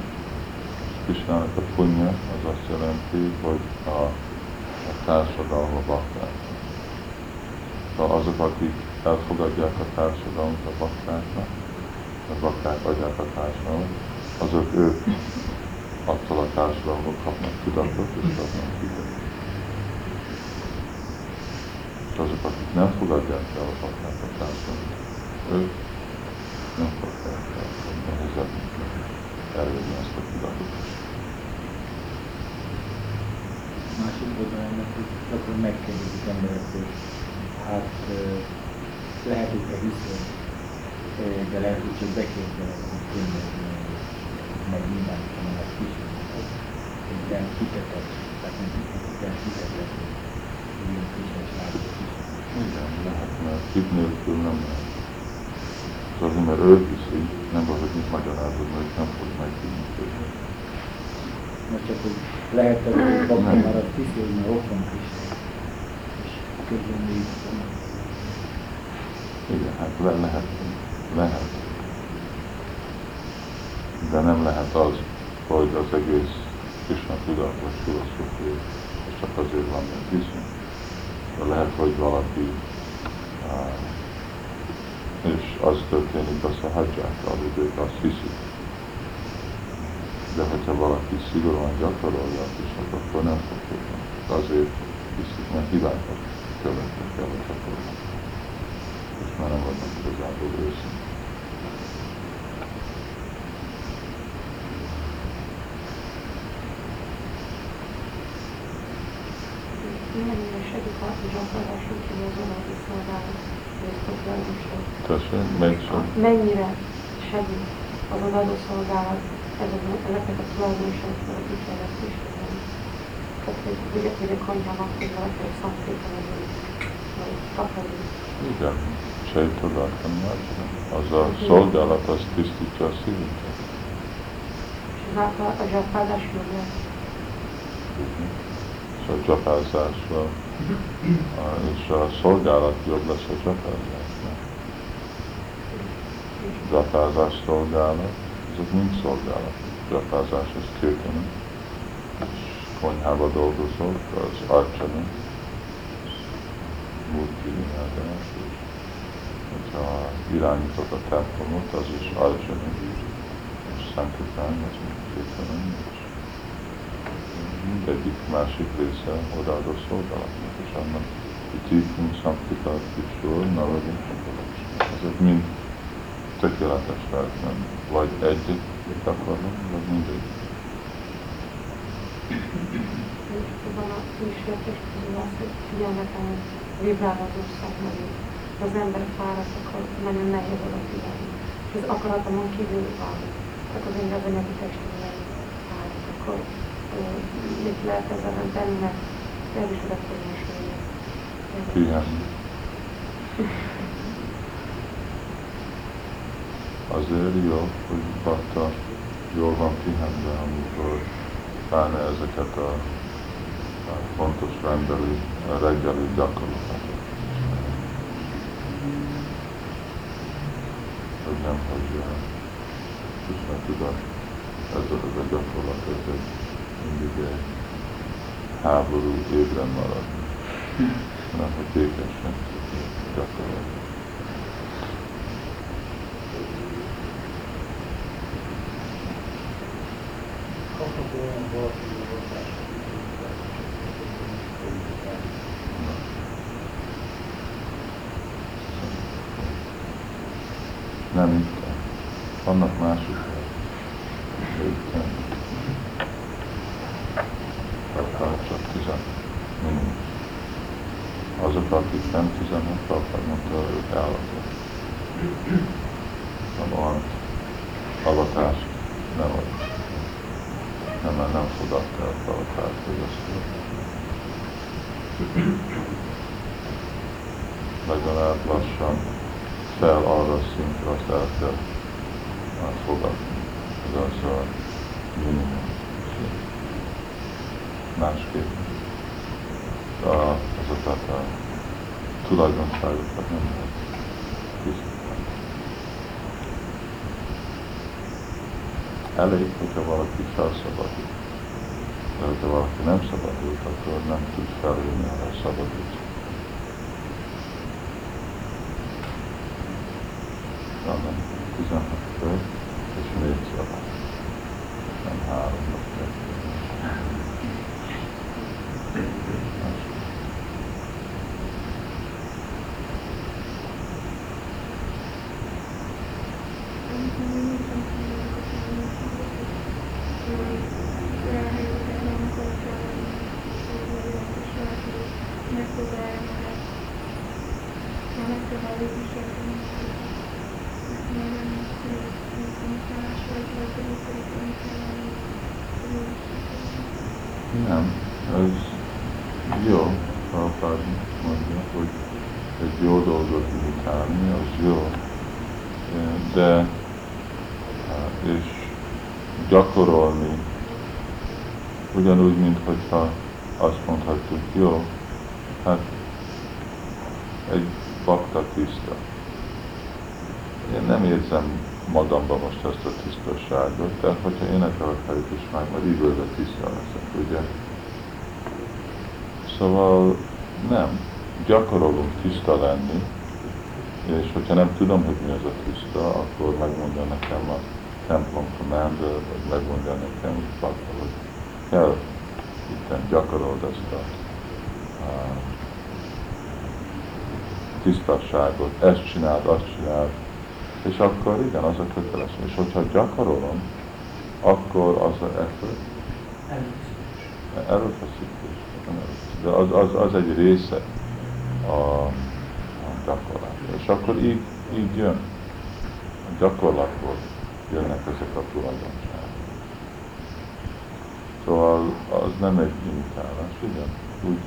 És Krisnának a punya az azt jelenti, hogy a, a társadalma bakták. Szóval azok, akik elfogadják a társadalmat a baktáknak, a bakták adják a társadalmat, azok ők attól a társadalomból kapnak tudatot és kapnak hitet. És azok, akik nem fogadják el a bakták a társadalmat, ők nem fogják el, hogy nehezebb elérni ezt a tudatot. Másik oldalon ennek, hogy akkor megkérdezik emberek, hogy hát lehet, hogy te hiszel, de lehet, hogy csak beképzeled, hogy tényleg meg mindent, hanem ezt kísérletet. Egy ilyen hitetet, tehát nem ilyen hitetet, hogy ilyen kísérletet Igen, lehet, mert hit nélkül nem lehet. És azért, mert ő hiszi, nem az, hogy mit magyarázod, mert nem fog tőle. Most csak, hogy lehet hogy bakni, már hiszi, hogy már ott van Krisztus. És közben még Igen, hát le, lehet, lehet. De nem lehet az, hogy az egész Krishna tudat vagy filozófia, és csak azért van, mert hiszünk. De lehet, hogy valaki, és az történik a szahadzsákkal, hogy ők azt hiszik. De hogyha valaki szigorúan gyakorolja a Krishnát, akkor nem fog tudni. Azért hiszik, mert hibákat követnek el a gyakorlók és már nem vannak igazából őszintén. Mennyire segít az, hogy gyakorlás úgy, hogy az anyagi szolgálat tulajdonosok. Tessék, sem. Mennyire segít az odaadó szolgálat ezeknek, a tulajdonosoknak, akik fejlesztő Istenem. Tehát, hogy a konyhában, hogy valaki egy szomszédban vagy takarít. Igen, sejtodatlan Az a szolgálat, az tisztítja a szívünket. És ezáltal a zsarpázás jobbja. És a csapázásra, és a szolgálat jobb lesz a csapázásra. Csapázás szolgálat, ezek mind szolgálat. Csapázás az kirtana, és konyhába dolgozok, az arcsana, múlti imádás, és hogyha irányítok a templomot, az is arcsana, és szentítány, az mind és mindegyik másik része odaadó szolgálatnak, és annak Samptika, Kishor, Navadin, ezek mind tökéletes lehet, nem vagy egyet akarunk, vagy mindegy. Van a közül azt, hogy a vibrálódó szakmai. Az ember fáradt, akkor nagyon nehéz oda figyelni. És az akaratomon kívül van. Tehát az én az anyagi testében fáradt, akkor tenni, mert ez is mesélni. Pihenni. Azért jó, hogy bakta jól van pihenve, amikor pláne ezeket a, a fontos rendeli, a reggeli gyakorlatokat. Hogy nem, hogy Krishna tudat, ez a gyakorlat, ez egy mindig egy háború ébren maradni, hanem hogy békesen gyakorolni. Kapható olyan valaki, Nem. Vannak mások. de Itt nem. Akár csak tizen minimum. Azok, akik nem 16 akkor mondta, ők állatok. Nem olyan avatást nem ad. Nem, mert nem fogadta el avatást, hogy azt legalább lassan fel arra a szintre, azt el kell uh, fogadni. Ez az a minimum szint. Másképp a, azokat a tulajdonságokat nem lehet tisztítani. Elég, felszabadul. De hogyha valaki nem szabadult, akkor nem tud felülni a szabadulásra. hanem 16 fő, és négy szabad. Nem három, vagy kettő. Nem, ez jó, Prabhupád mondja, hogy egy jó dolgot imitálni, az jó, de és gyakorolni ugyanúgy, mint hogyha azt mondhatjuk, jó, hát egy bakta tiszta. Én nem érzem magamban most ezt a tisztaságot, de hogyha énekelek is már, majd időre tiszta leszek, ugye? Szóval nem, gyakorolunk tiszta lenni, és hogyha nem tudom, hogy mi az a tiszta, akkor megmondja nekem a templom commander, vagy megmondja nekem, hogy bakta, hogy kell itt gyakorold ezt a, a tisztasságot, ezt csináld, azt csináld, és akkor igen, az a kötelező. És hogyha gyakorolom, akkor az a effort, erőfeszítés, de az, az, az egy része a, a gyakorlás. És akkor így, így jön. A gyakorlatból jönnek ezek a tulajdonságok. Szóval az nem egy imitálás, igen, úgy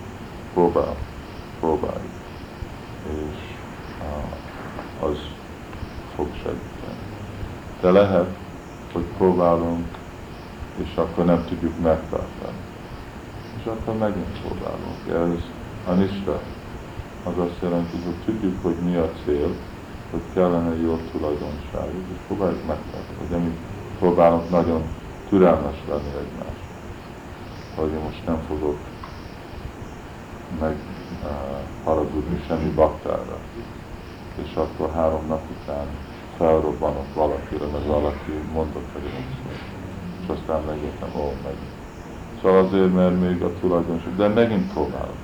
próbál, próbáljuk. És az fog segíteni. De lehet, hogy próbálunk, és akkor nem tudjuk megtartani. És akkor megint próbálunk. Ez anista, az azt jelenti, hogy tudjuk, hogy mi a cél, hogy kellene jó tulajdonság, és próbáljuk megtartani. Ugye mi próbálunk nagyon türelmes lenni egymás. Hogy én most nem fogok meg uh, haragudni semmi baktára. És akkor három nap után felrobbanok valakire, mert valaki mondott egy rossz És aztán megértem, ó, meg. Szóval azért, mert még a tulajdonság, de megint próbálok.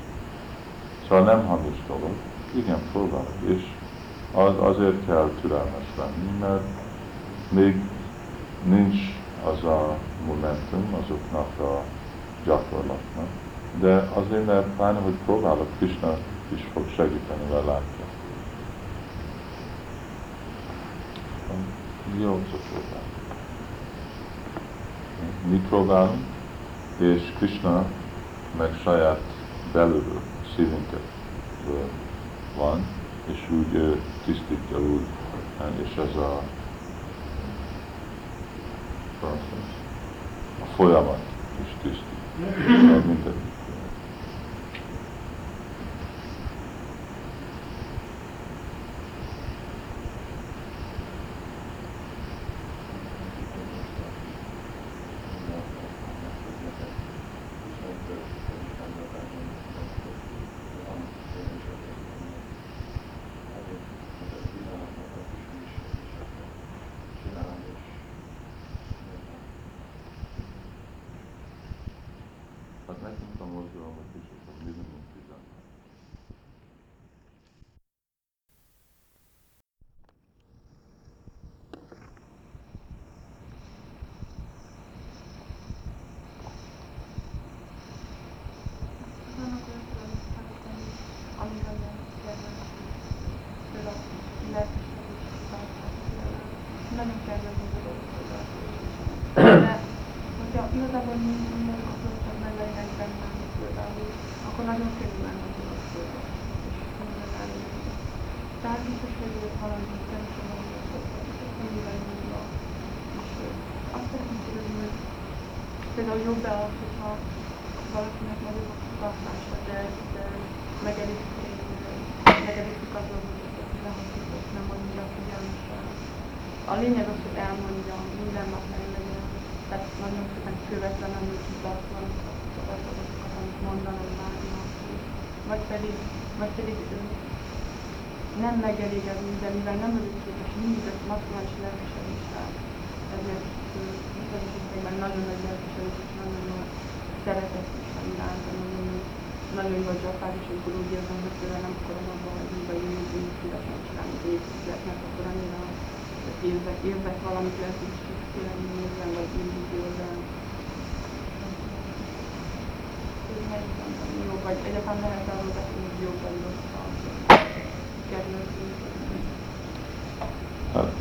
Szóval nem hamis dolog. Igen, próbálok. És az, azért kell türelmes lenni, mert még nincs az a momentum azoknak a gyakorlatnak. De azért, mert pláne, hogy próbálok, Krishna is fog segíteni, mert látja. Jó, próbálunk. Mi próbálunk, és Krishna meg saját belülről, szívünket van, és úgy tisztítja úgy, és ez a a folyamat is tisztít. Mint Hát nekünk a mozgalmat is, hogy minimum 16. Vannak olyan feladatok, ami- amivel nem kedvelem. Például lelkismerés, például nagyon kedvező dolog például. De hogyha igazából minden kapcsolatban meg legyenek bennem például, akkor nagyon könnyű lenne a dolog például. És minden elérni. Tehát biztos, hogy valami szerintem amivel indul. És ö, azt szeretném kérdezni, például jobb-e az, hogyha valakinek nagyobb a tartása, de, de megelőzik, megelőzik azon, hogy lehasított, nem mondja figyelmesen. A lényeg az, hogy elmondja, minden nap meglegyen. Tehát nagyon szépen követlenül kitartva azokat, amit mondanom várnak. Vagy pedig, vagy pedig nem megelégedni, de mivel nem elégséges mindig ezt maximális lelkesedéssel, ezért esetekben nagyon nagy lelkesedés és nagyon nagy szeretet is van iránta, nagyon, nagyon nagy csapás, és amikor úgy érzem, hogy tőle nem akarom abba hagyni, vagy én úgy szívesen csinálni, hogy építgetnek, akkor annyira érzek, érzek valamit, lehet, hogy tényleg nézem, vagy mindig érzem. Ez megint jó, vagy egyáltalán lehet arról beszélni, hogy jó vagy rossz kedvenc. Hát,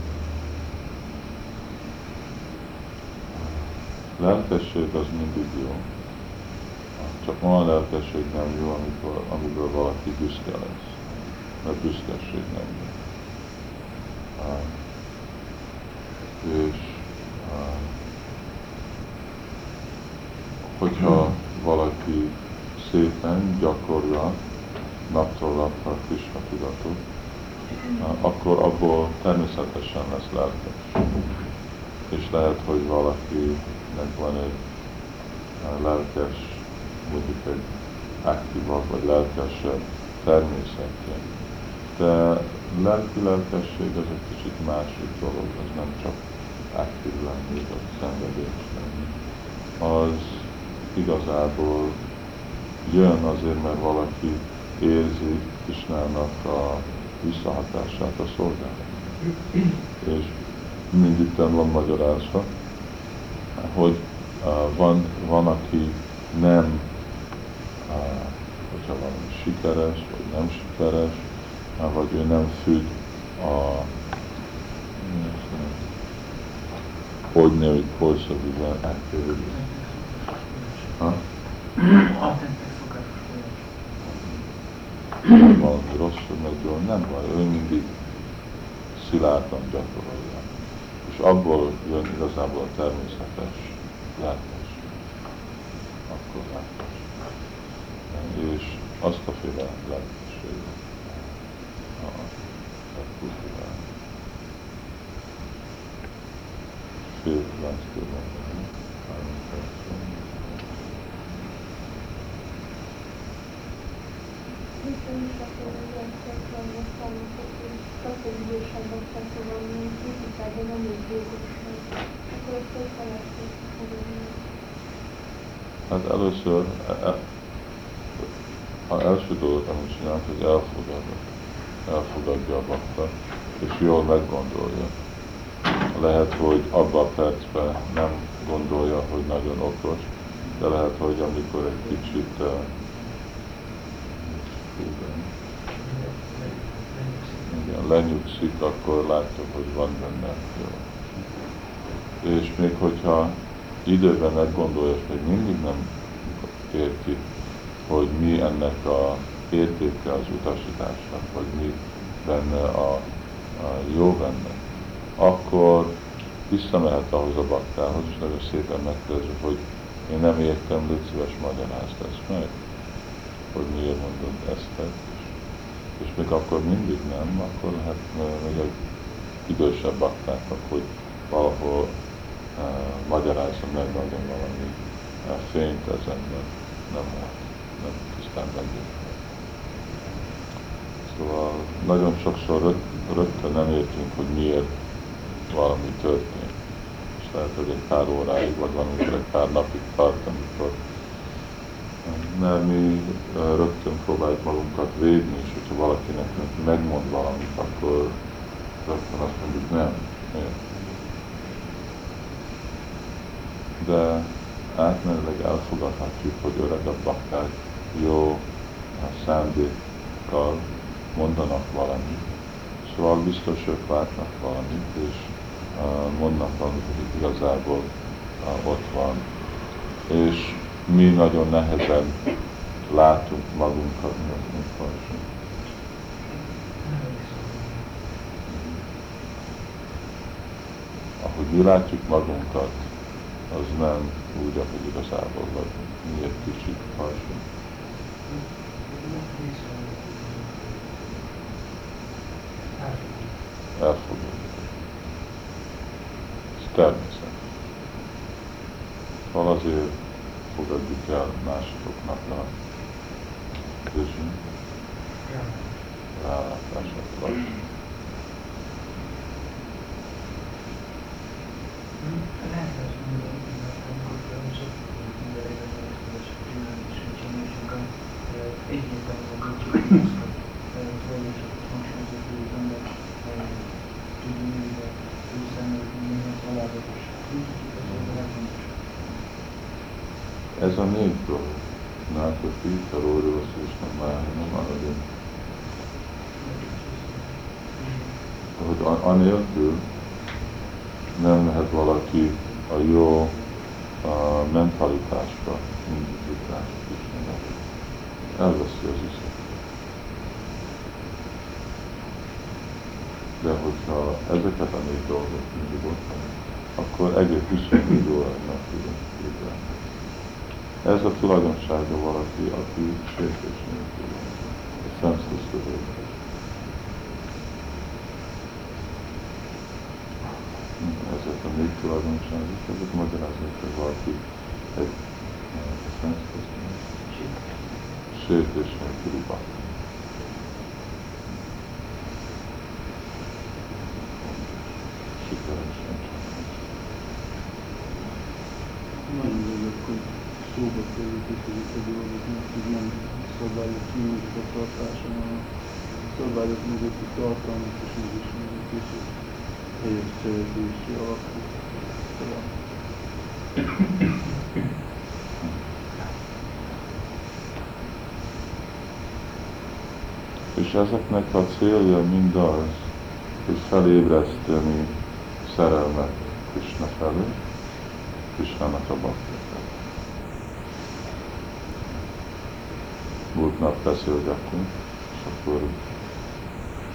lelkesség az mindig jó. Csak a lelkesség nem jó, amikor, amiből valaki büszke lesz. Mert büszkeség nem jó. És uh, hogyha valaki szépen gyakorja naptól napra Krishna tudatot, uh, akkor abból természetesen lesz lelkes. És lehet, hogy valakinek van egy uh, lelkes, mondjuk egy aktívabb vagy lelkesebb természetje. De lelki lelkesség az egy kicsit másik dolog, az nem csak aktív lenni, vagy szenvedés lenni. Az igazából jön azért, mert valaki érzi Kisnának a visszahatását a szolgálat. És mindig van magyarázva, hogy uh, van, van, aki nem, uh, hogyha valami sikeres, vagy nem sikeres, uh, vagy ő nem függ a event activity. Ha? A tettek szokásos folyamás. valami rosszul megy jól, nem baj, ő mindig szilárdan gyakorolja. És abból jön igazából a természetes lelkes. Akkor lelkes. és azt a féle a kultiválni. Fél láncból mondani, három percben. Hiszen is akkor az emlékeztem, hogy tanultok, hogy sokkal idősebbek tehát mint kritikában nem úgy végül Akkor ezt hogy lehet fogadni? Hát először, e- e- a első dolgot, amit csinál, hogy elfogadja, elfogadja a bakta, és jól meggondolja. Lehet, hogy abban a percben nem gondolja, hogy nagyon okos, de lehet, hogy amikor egy kicsit uh, igen, lenyugszik, akkor látja, hogy van benne. És még hogyha időben meggondolja, és még mindig nem érti, hogy mi ennek a értéke az utasításnak, vagy mi benne a, a jó benne, akkor visszamehet ahhoz a baktához, és nagyon szépen megkérdezi, hogy én nem értem, légy szíves, magyarázd ezt meg, hogy miért mondod ezt, és, még akkor mindig nem, akkor lehet még egy idősebb baktáknak, hogy valahol uh, magyarázza meg nagyon valami uh, fényt ezen, mert nem lehet, nem tisztán megérteni. Szóval nagyon sokszor rög, rögtön nem értünk, hogy miért valami történt. És lehet, hogy egy pár óráig, vagy valamikor egy pár napig tart, amikor mert mi rögtön próbáljuk magunkat védni, és hogyha valaki nekünk megmond valamit, akkor rögtön azt mondjuk nem. De átmenőleg elfogadhatjuk, hogy öregebb bakták jó szándékkal mondanak valamit. Szóval biztos ők látnak valamit, és mondnak valamit, hogy igazából ott van. És mi nagyon nehezen látunk magunkat, mint farsunk. Ahogy mi látjuk magunkat, az nem úgy, ahogy igazából vagyunk. Mi egy kicsit farsunk. Elfogadjuk. Ez természet. Szóval azért fogadjuk el másoknak a vision, rálátását lassan. Lehet azt mondani, hogy amikor sok mindenében csinálni, és csinálni sokan egyértelműen nincs folyamatosan hangsúlyozott, hogy az ember tudja mindig jó szemben, mindent alázatos. Úgy, hogy az a legfontosabb. Nápati, Karórivasz és Namáhanam, Anadin. Hogy anélkül nem mehet valaki a jó a mentalitásba, indítás Istennek. Elveszi az iszet. De hogyha ezeket a négy dolgot mindig ott akkor egész 24 órát meg tudunk képzelni. Ez a tulajdonsága valaki, aki sértés nélkül van. A senseless Ezek a négy tulajdonságok, ezek magyarázzák, hogy valaki egy a senseless sértés nélküli bakti. Sikeresen csak. Nagyon örülök, hogy mert hogy nem szabályok mögött a tartása, hanem a szabályok mögötti tartalmak és megismerjük, és helyes cselekvési alapú. És ezeknek a célja mind az, hogy felébreszteni szerelmet Krishna felé, Krishnának a bakta felé. Múlt nap beszélgettünk, és akkor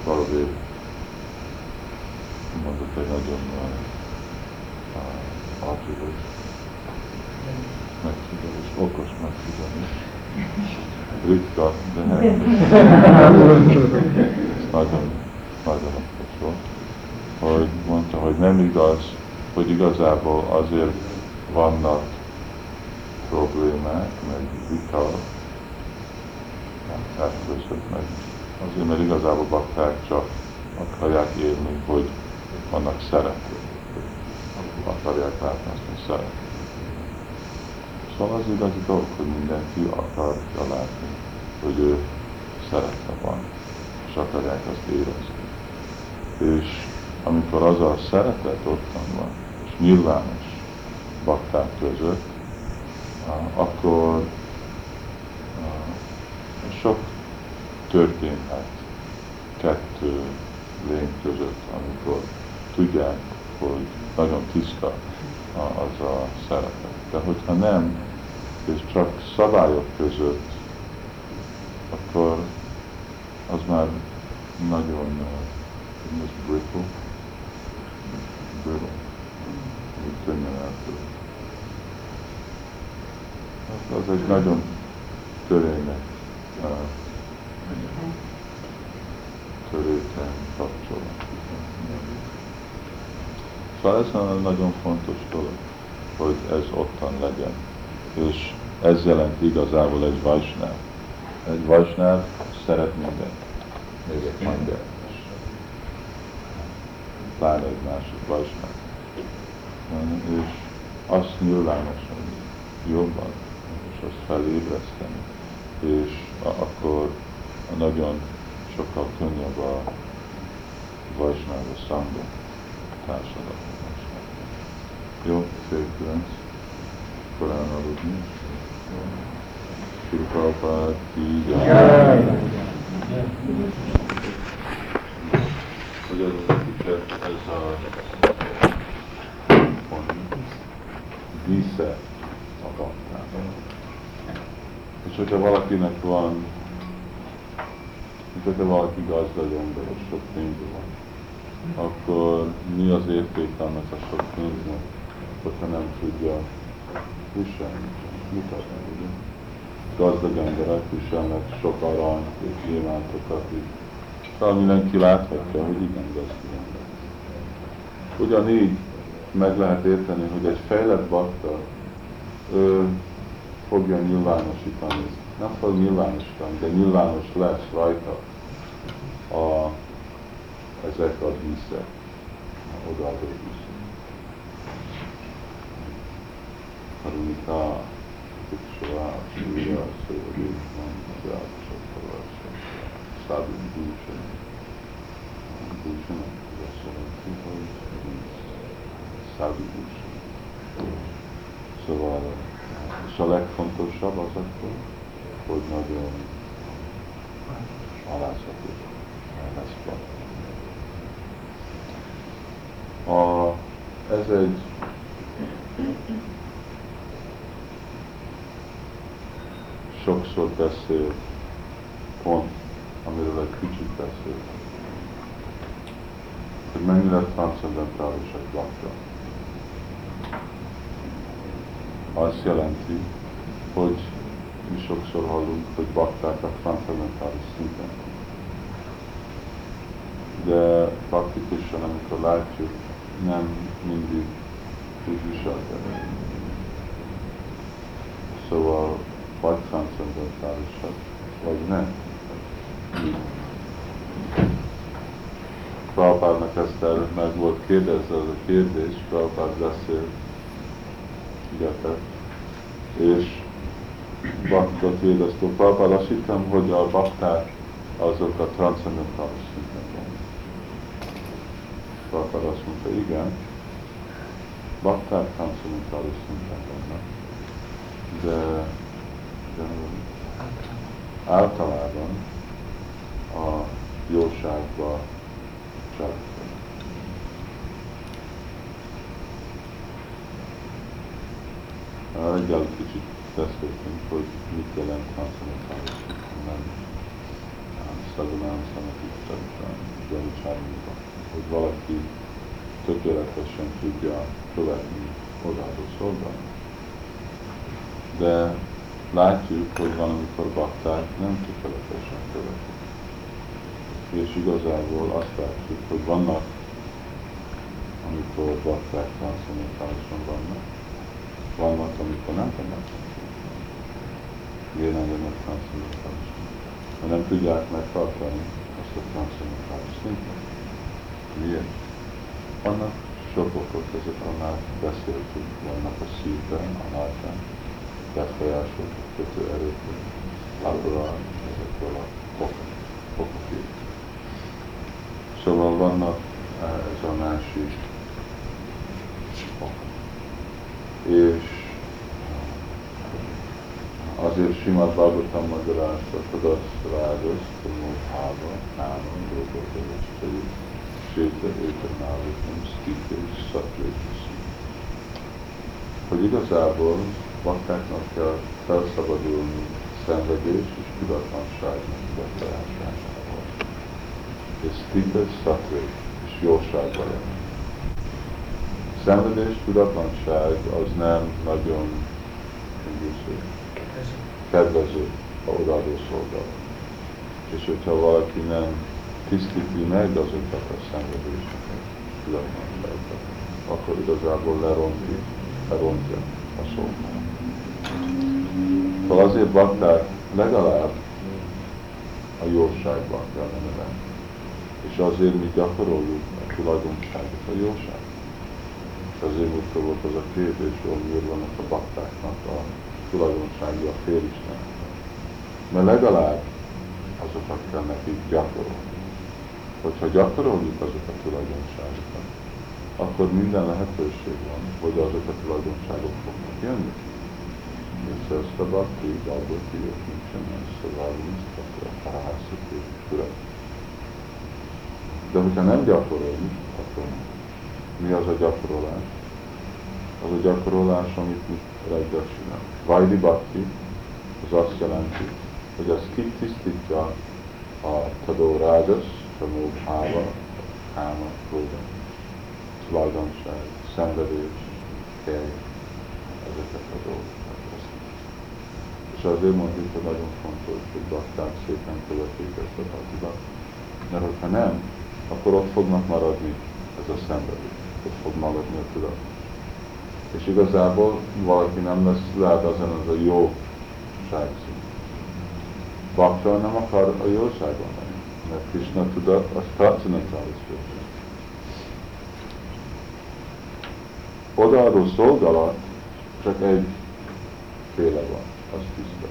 valami mondott egy nagyon artikus megfigyelés, okos megfigyelés, ritka, de ez nagyon, nagyon fontos hogy mondta, hogy nem igaz, hogy igazából azért vannak problémák, meg vita, elközött meg. Azért, mert igazából bakták csak akarják élni, hogy vannak szeretők, akarják látni szeretők. Szóval az igazi dolog, hogy mindenki akarja látni, hogy ő szeretve van, és akarják azt érezni. És amikor az a szeretet ottan van, és nyilvános bakták között, akkor sok történhet kettő lény között, amikor tudják, hogy nagyon tiszta az a szeretet. De hogyha nem, és csak szabályok között, akkor az már nagyon uh, brittle, brittle, könnyen eltörő. Hát az egy nagyon törények, törékeny kapcsolat. Szóval ez nagyon fontos dolog, hogy ez ottan legyen. És ez jelent igazából egy vajsnál. Egy vajsnál szeret mindent. Még egy minden. Pláne egy másik vajsnál. És azt nyilvánosan jobban, és azt felébreszteni. És akkor nagyon sokkal könnyebb a vajsnáva szangba társadalom. Jó, szép kilenc. Korán aludni. Srupapát ki Hogy az ez a dísze a kaptában. És hogyha valakinek van, hogyha valaki gazdagon, de sok pénzben van, akkor mi az érték annak a sok pénznek, hogyha nem tudja viselni, mutatni, ugye? Gazdag emberek viselnek sok arany és gyémántokat, szóval mindenki láthatja, hogy igen gazdag ember. Ugyanígy meg lehet érteni, hogy egy fejlett bakta fogja nyilvánosítani, nem fog nyilvánosítani, de nyilvános lesz rajta a ezek a díszek, odaadó díszek. Harumika, Tiksava, Súlya, Mandja, Sokavása, Szábi Búsa, Búsa, ez azt jelenti, hogy Búsa. Szóval, és a legfontosabb az akkor, hogy nagyon alázható lesz. A, ez egy sokszor beszél pont, amiről egy kicsit beszél. Hogy mennyire transzendentális egy bakta. Azt jelenti, hogy mi sokszor hallunk, hogy bakták a transzendentális szinten. De praktikusan, amikor látjuk, nem mindig úgy viselkedni. Szóval vagy transzendentálisak, vagy nem. Prabhupádnak ezt el meg volt kérdezve, ez a kérdés, Prabhupád beszélt, igetet, és baktot kérdezte. Prabhupád azt hittem, hogy a bakták azok a transzendentális szinten. Prabhupád azt mondta, igen, bakták transzendentális szinten vannak, de, de általában a jóságba csak Reggel kicsit beszéltünk, hogy mit jelent transzendentális nem szadonám szanatittartán, gyanítsárműban, hogy valaki tökéletesen tudja követni odaadó szolgálni. De látjuk, hogy van, amikor bakták nem tökéletesen követik. És igazából azt látjuk, hogy vannak, amikor bakták transzcendentálisan vannak, vannak, amikor nem vannak jelenlenek transzcendentálisan. Ha nem tudják megtartani azt a transzcendentális szintet. Miért? Vannak sok okok, ezekről már beszéltünk, vannak a szívben, a látán, befolyások, kötő erőkkel, laborál, ezekből a okok. Szóval vannak eh, ez a másik ok. És azért Simad Bhagavatam magyarázta, Tudasz Rádasz, Tumulhába, Námon, Dolgozó, Séta, Étanálikum, Stike és Szatvétis. Hogy igazából baktáknak kell felszabadulni szenvedés és tudatlanságnak befolyásásából. És Stike, Szatvé és jóságban. Szenvedés, tudatlanság az nem nagyon kedvező a odaadó szolgálat. És hogyha valaki nem tisztíti meg azokat a szenvedéseket, tudatlanságokat, akkor igazából leronti, lerontja a szolgálat. Szóval azért bakták legalább a jóságban kellene lenni. És azért mi gyakoroljuk a tulajdonságot, a jóság. És azért múltkor volt az a kérdés, hogy miért vannak a baktáknak a tulajdonsági a félisten. Mert legalább azokat kell nekik gyakorolni. Hogyha gyakoroljuk azokat a tulajdonságokat, akkor minden lehetőség van, hogy azok a tulajdonságok fognak jönni. És ezt a bakti, galboti, és nincsen szóval nincs, akkor a harászok és De hogyha nem gyakoroljuk, akkor mi az a gyakorolás? Az a gyakorolás, amit mi reggel csinálunk. Vajdi Bhakti, az azt jelenti, hogy az kitisztítja a tadó rádas, a módháva, álma, kóda, tulajdonság, szenvedés, hely, ezeket a dolgokat. És azért mondjuk, hogy nagyon fontos, hogy bakták szépen követik ezt a bhaktibat, mert hogyha nem, akkor ott fognak maradni ez a szenvedés, ott fog maradni a tudat és igazából valaki nem lesz lehet azon az a jó szín. Bakta nem akar a jóságon lenni, mert Krishna tudat az transzendentális jóság. Odaadó szolgálat csak egy féle van, az tiszta.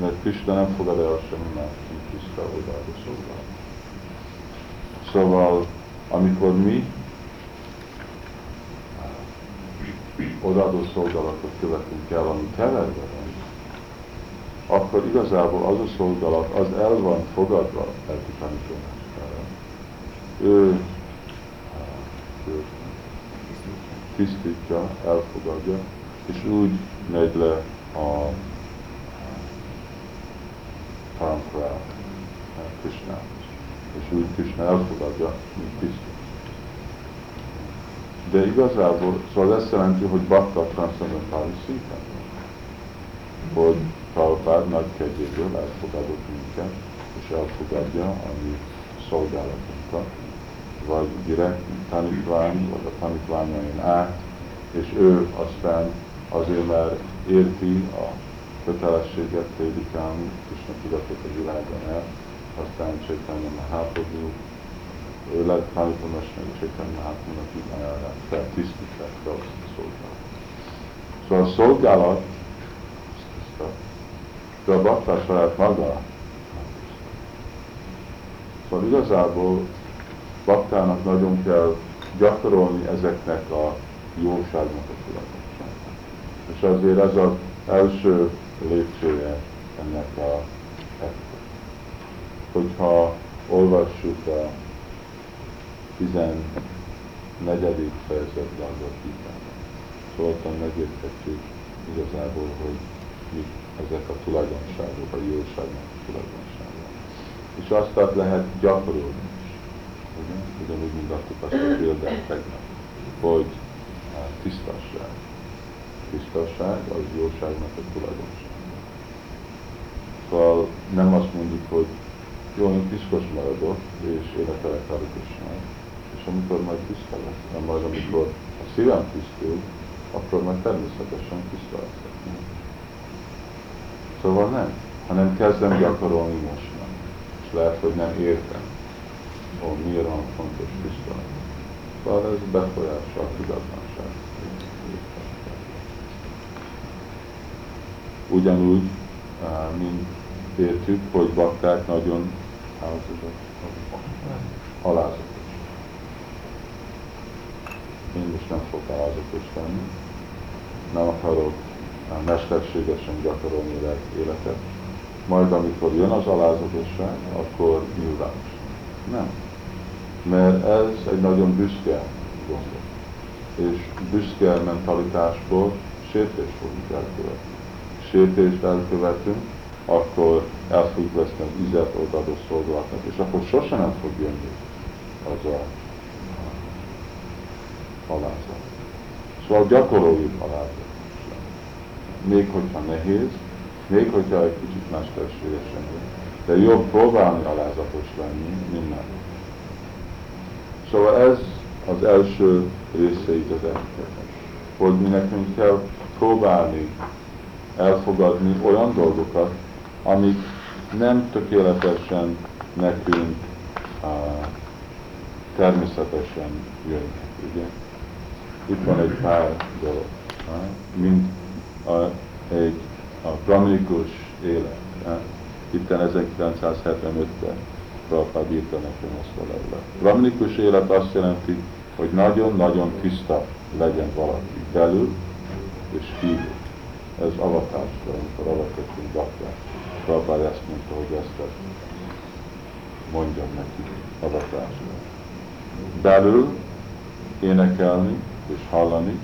Mert Krishna nem fogad el semmi más, mint tiszta odaadó szolgálat. Szóval, amikor mi odaadó szolgálatot követünk el, ami keverve van, akkor igazából az a szolgálat, az el van fogadva lelki tanítomáskára. Ő, ő tisztítja, elfogadja, és úgy megy le a paramparát, Krishnát. És úgy Krishna elfogadja, mint tisztítja. De igazából, szóval ezt jelenti, hogy bakta transzendentális szinten. Hogy Prabhupád nagy kegyéből elfogadott minket, és elfogadja a mi szolgálatunkat, vagy direkt tanítvány, vagy a tanítványain át, és ő aztán azért, mert érti a kötelességet prédikálni, és tudatot a világon el, aztán Csaitanya Mahaprabhu lett tanítomester Csaitanya Mahaprabhu-nak imájára feltisztítják fel azt a szolgálat. Szóval a szolgálat, de a bakta saját maga Szóval igazából baktának nagyon kell gyakorolni ezeknek a jóságnak a tulajdonságát. És azért ez az első lépcsője ennek a hogyha olvassuk a 14. fejezet Bhagavad Gita-ban. Szóval megérthetjük igazából, hogy mi ezek a tulajdonságok, a jóságnak a tulajdonságok. És azt lehet gyakorolni is. Ugye? Ugyanúgy, mint adtuk azt a példát tegnap, hogy tisztasság. Tisztasság az jóságnak a tulajdonsága. Szóval nem azt mondjuk, hogy jó, én piszkos maradok, és énekelek Hare Krishnát, és amikor majd tiszta lesz, nem majd amikor a szívem tisztul, akkor majd természetesen tiszta leszek. Szóval nem, hanem kezdem gyakorolni most nem. És lehet, hogy nem értem, hogy miért van fontos tiszta. Szóval ez befolyással a tudatlanság. Ugyanúgy, mint értük, hogy bakták nagyon alázatos. Én most nem fogok alázatos lenni, nem akarok mesterségesen gyakorolni életet. Majd amikor jön az alázatosság, akkor nyilvános. Nem. Mert ez egy nagyon büszke gondol. És büszke mentalitásból sértés fogunk elkövetni. Sértést elkövetünk, akkor el fogjuk veszni az izet odaadó szolgálatnak, és akkor sosem nem fog jönni az a alázat. Szóval gyakoroljuk alázat. Még hogyha nehéz, még hogyha egy kicsit mesterségesen, de jobb próbálni alázatos lenni, mint nem. Szóval ez az első része így az hogy mi nekünk kell próbálni elfogadni olyan dolgokat, amik nem tökéletesen nekünk uh, természetesen jönnek, ugye? Itt van egy pár dolog, mint a, egy a brahminikus élet. Itt 1975-ben Prabhupád írta nekem ezt a levelet. Brahminikus élet azt jelenti, hogy nagyon-nagyon tiszta legyen valaki belül és kívül. Ez avatásra, amikor avatottunk bakták. Prabhupád ezt mondta, hogy ezt mondjam neki avatásra. Belül énekelni és hallani,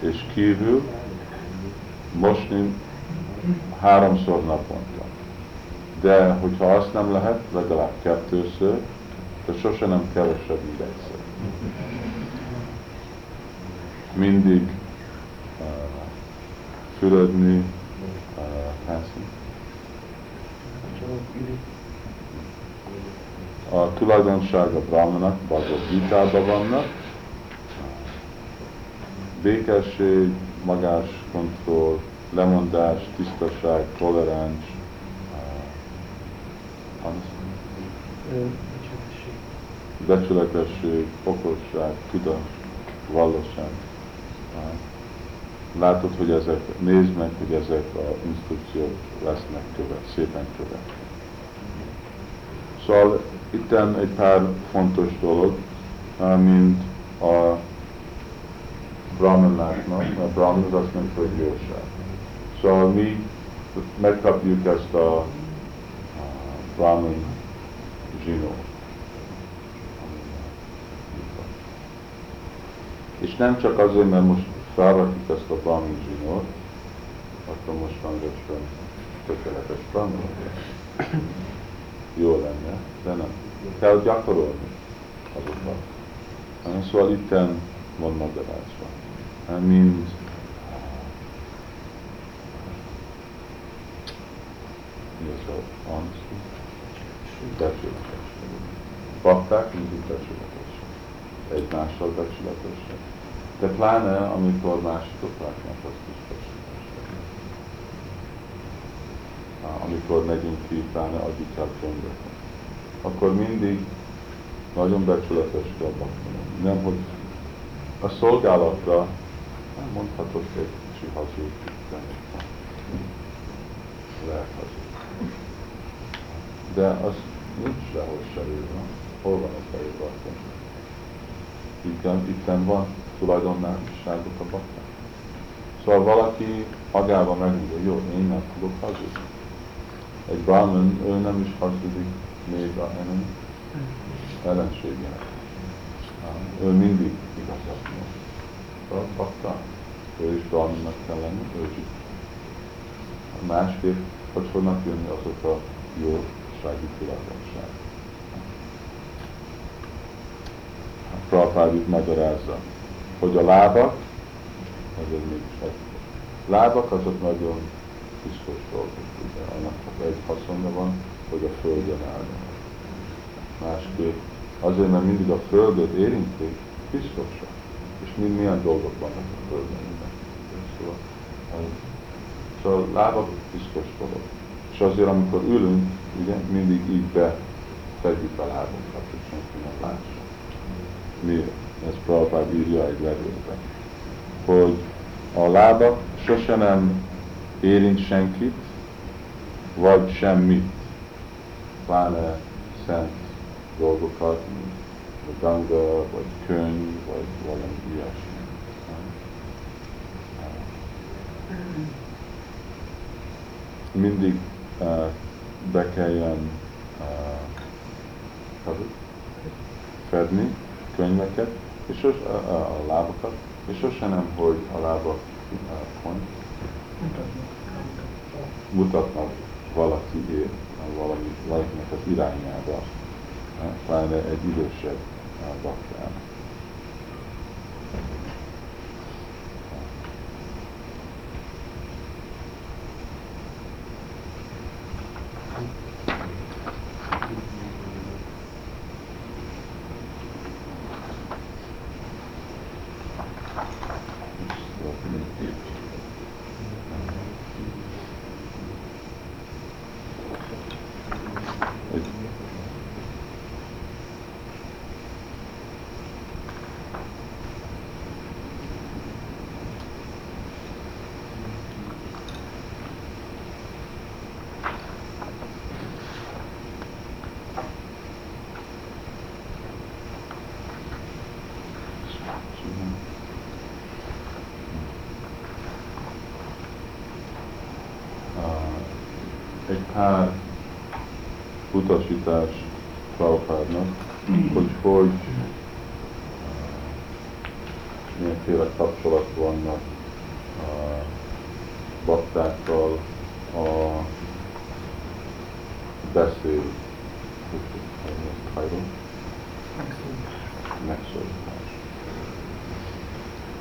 és kívül mosni háromszor naponta. De hogyha azt nem lehet, legalább kettőször, de sose nem kevesebb, mint egyszer. Mindig uh, fürödni, uh, a tulajdonság a brahmanak, Bhagavad Gita-ban vannak, békesség, magás kontroll, lemondás, tisztaság, toleráns, becsületesség, okosság, tudás, valóság. Látod, hogy ezek, nézd meg, hogy ezek a instrukciók lesznek követ, szépen követ. Szóval itt egy pár fontos dolog, mint a brahmanáknak, a brahman az azt mondja, hogy jóság. Szóval mi megkapjuk ezt a, brahman zsinó. És nem csak azért, mert most felrakjuk ezt a brahman zsinót, akkor most van tökéletes brahman jó lenne, de nem. Kell gyakorolni azokat. Szóval itten van magyarázva. Mind mi az a honesty? Becsületesség. Bakták mindig becsületesség. Egymással becsületesség. De pláne, amikor másikok látnak, azt is amikor megyünk ki, pláne adjítják csöndöket, akkor mindig nagyon becsületes kell. Nem, hogy a szolgálatra nem mondhatok egy kicsi hazug, lehet hazug. De az nincs sehol se írva. Hol van a fejű baktan? Itten, itten van tulajdonságok a baktan. Szóval valaki magában megmondja, jó, én nem tudok hazudni egy brahman, ő nem is hazudik még a hanem ellenségének. Ő mindig igazat. Bakta, ő is brahmannak kell lenni, ő is. Másképp, hogy fognak jönni azok a jó sági tulajdonság. Prabhupád itt magyarázza, hogy a lábak, ez mégis egy lábak azok nagyon piszkos dolgok. Ugye annak csak egy haszonja van, hogy a földön álljon. Másképp azért, mert mindig a földöt érintik, piszkosak. Mind milyen dolgok vannak a földön. Szóval, szóval lábak piszkos dolog. És azért, amikor ülünk, ugye, mindig így befedjük a lábunkat, hogy senki nem lássa. Miért? Ez Prabhupád írja egy levélben. Hogy a lábak sose nem érint senkit, vagy semmit, pláne szent dolgokat, vagy ganga, vagy könyv, vagy valami ilyesmi. Mindig uh, be kelljen uh, fedni könyveket, és sos, a, a, a lábakat, és sose nem, hogy a lábak uh, pont mutatnak valaki valami, valakinek az irányába, pláne egy idősebb baktának. egy utasítás Prabhupádnak, hogy hogy milyenféle kapcsolat vannak a baktákkal, a beszél, megszólítás.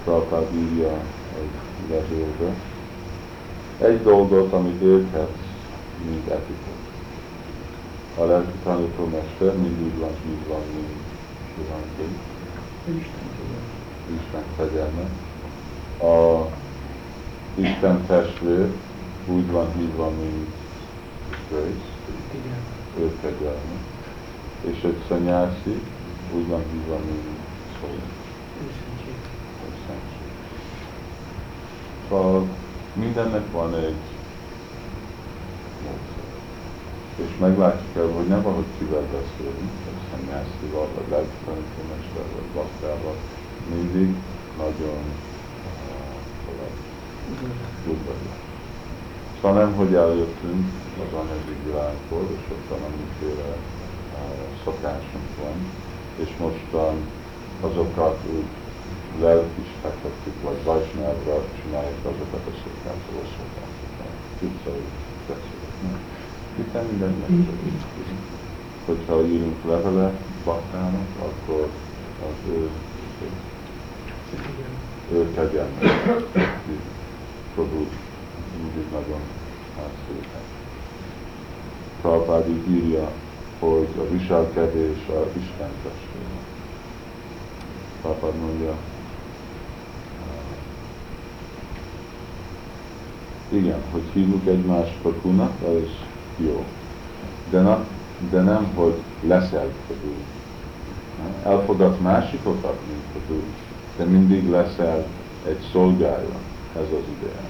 Prabhupád írja egy levélbe. Egy dolgot, amit érthetsz mint etikot. A lelki tanítómester mindig van, mint van, mint Ivánként. Isten fegyelme. A Isten testvér úgy van hívva, mint Grace, ő fegyelme. És egy szanyászi úgy van hívva, mint szó. Szóval mindennek van egy és meglátjuk el, hogy nem valahogy kivel beszélünk, egy szennyászival, vagy lelkitanítómester, vagy baktával, mindig nagyon udvarias. Szóval nem, hogy eljöttünk az anyagi világból, és ott van amiféle szokásunk van, és mostan azokat úgy lelkisítettük, vagy vajsnávra csináljuk azokat a szokásokat, szokásokat. Utcai beszélek hiszen minden megszületik. Hogyha írunk levele baktának, akkor az ő, ő kegyelmet, Prabhu mindig nagyon szépen. Prabhupád így írja, hogy a viselkedés a Isten testvére. Prabhupád mondja, igen, hogy hívjuk egymást Pakunak, az jó. De, na, de nem, hogy leszel Prabhu. Elfogadsz másikokat, mint Prabhu, de mindig leszel egy szolgája. Ez az ideál.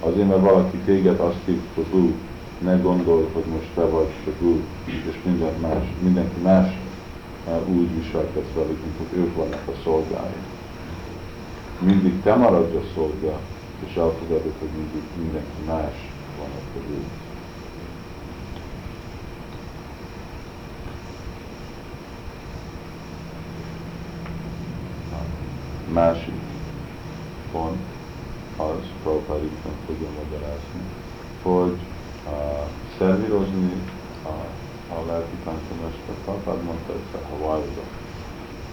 Azért, mert valaki téged azt hív Prabhu, ne gondolj, hogy most te vagy Prabhu, és minden más, mindenki más úgy viselkedsz velük, mint hogy ők vannak a szolgái. Mindig te maradj a szolga, és elfogadod, hogy mindig mindenki más van a Prabhu. másik pont az, Prabhupád itt meg fogja magyarázni, hogy uh, szervírozni a, a lelki tanítomester, Prabhupád mondta egyszer Hawaii-ba,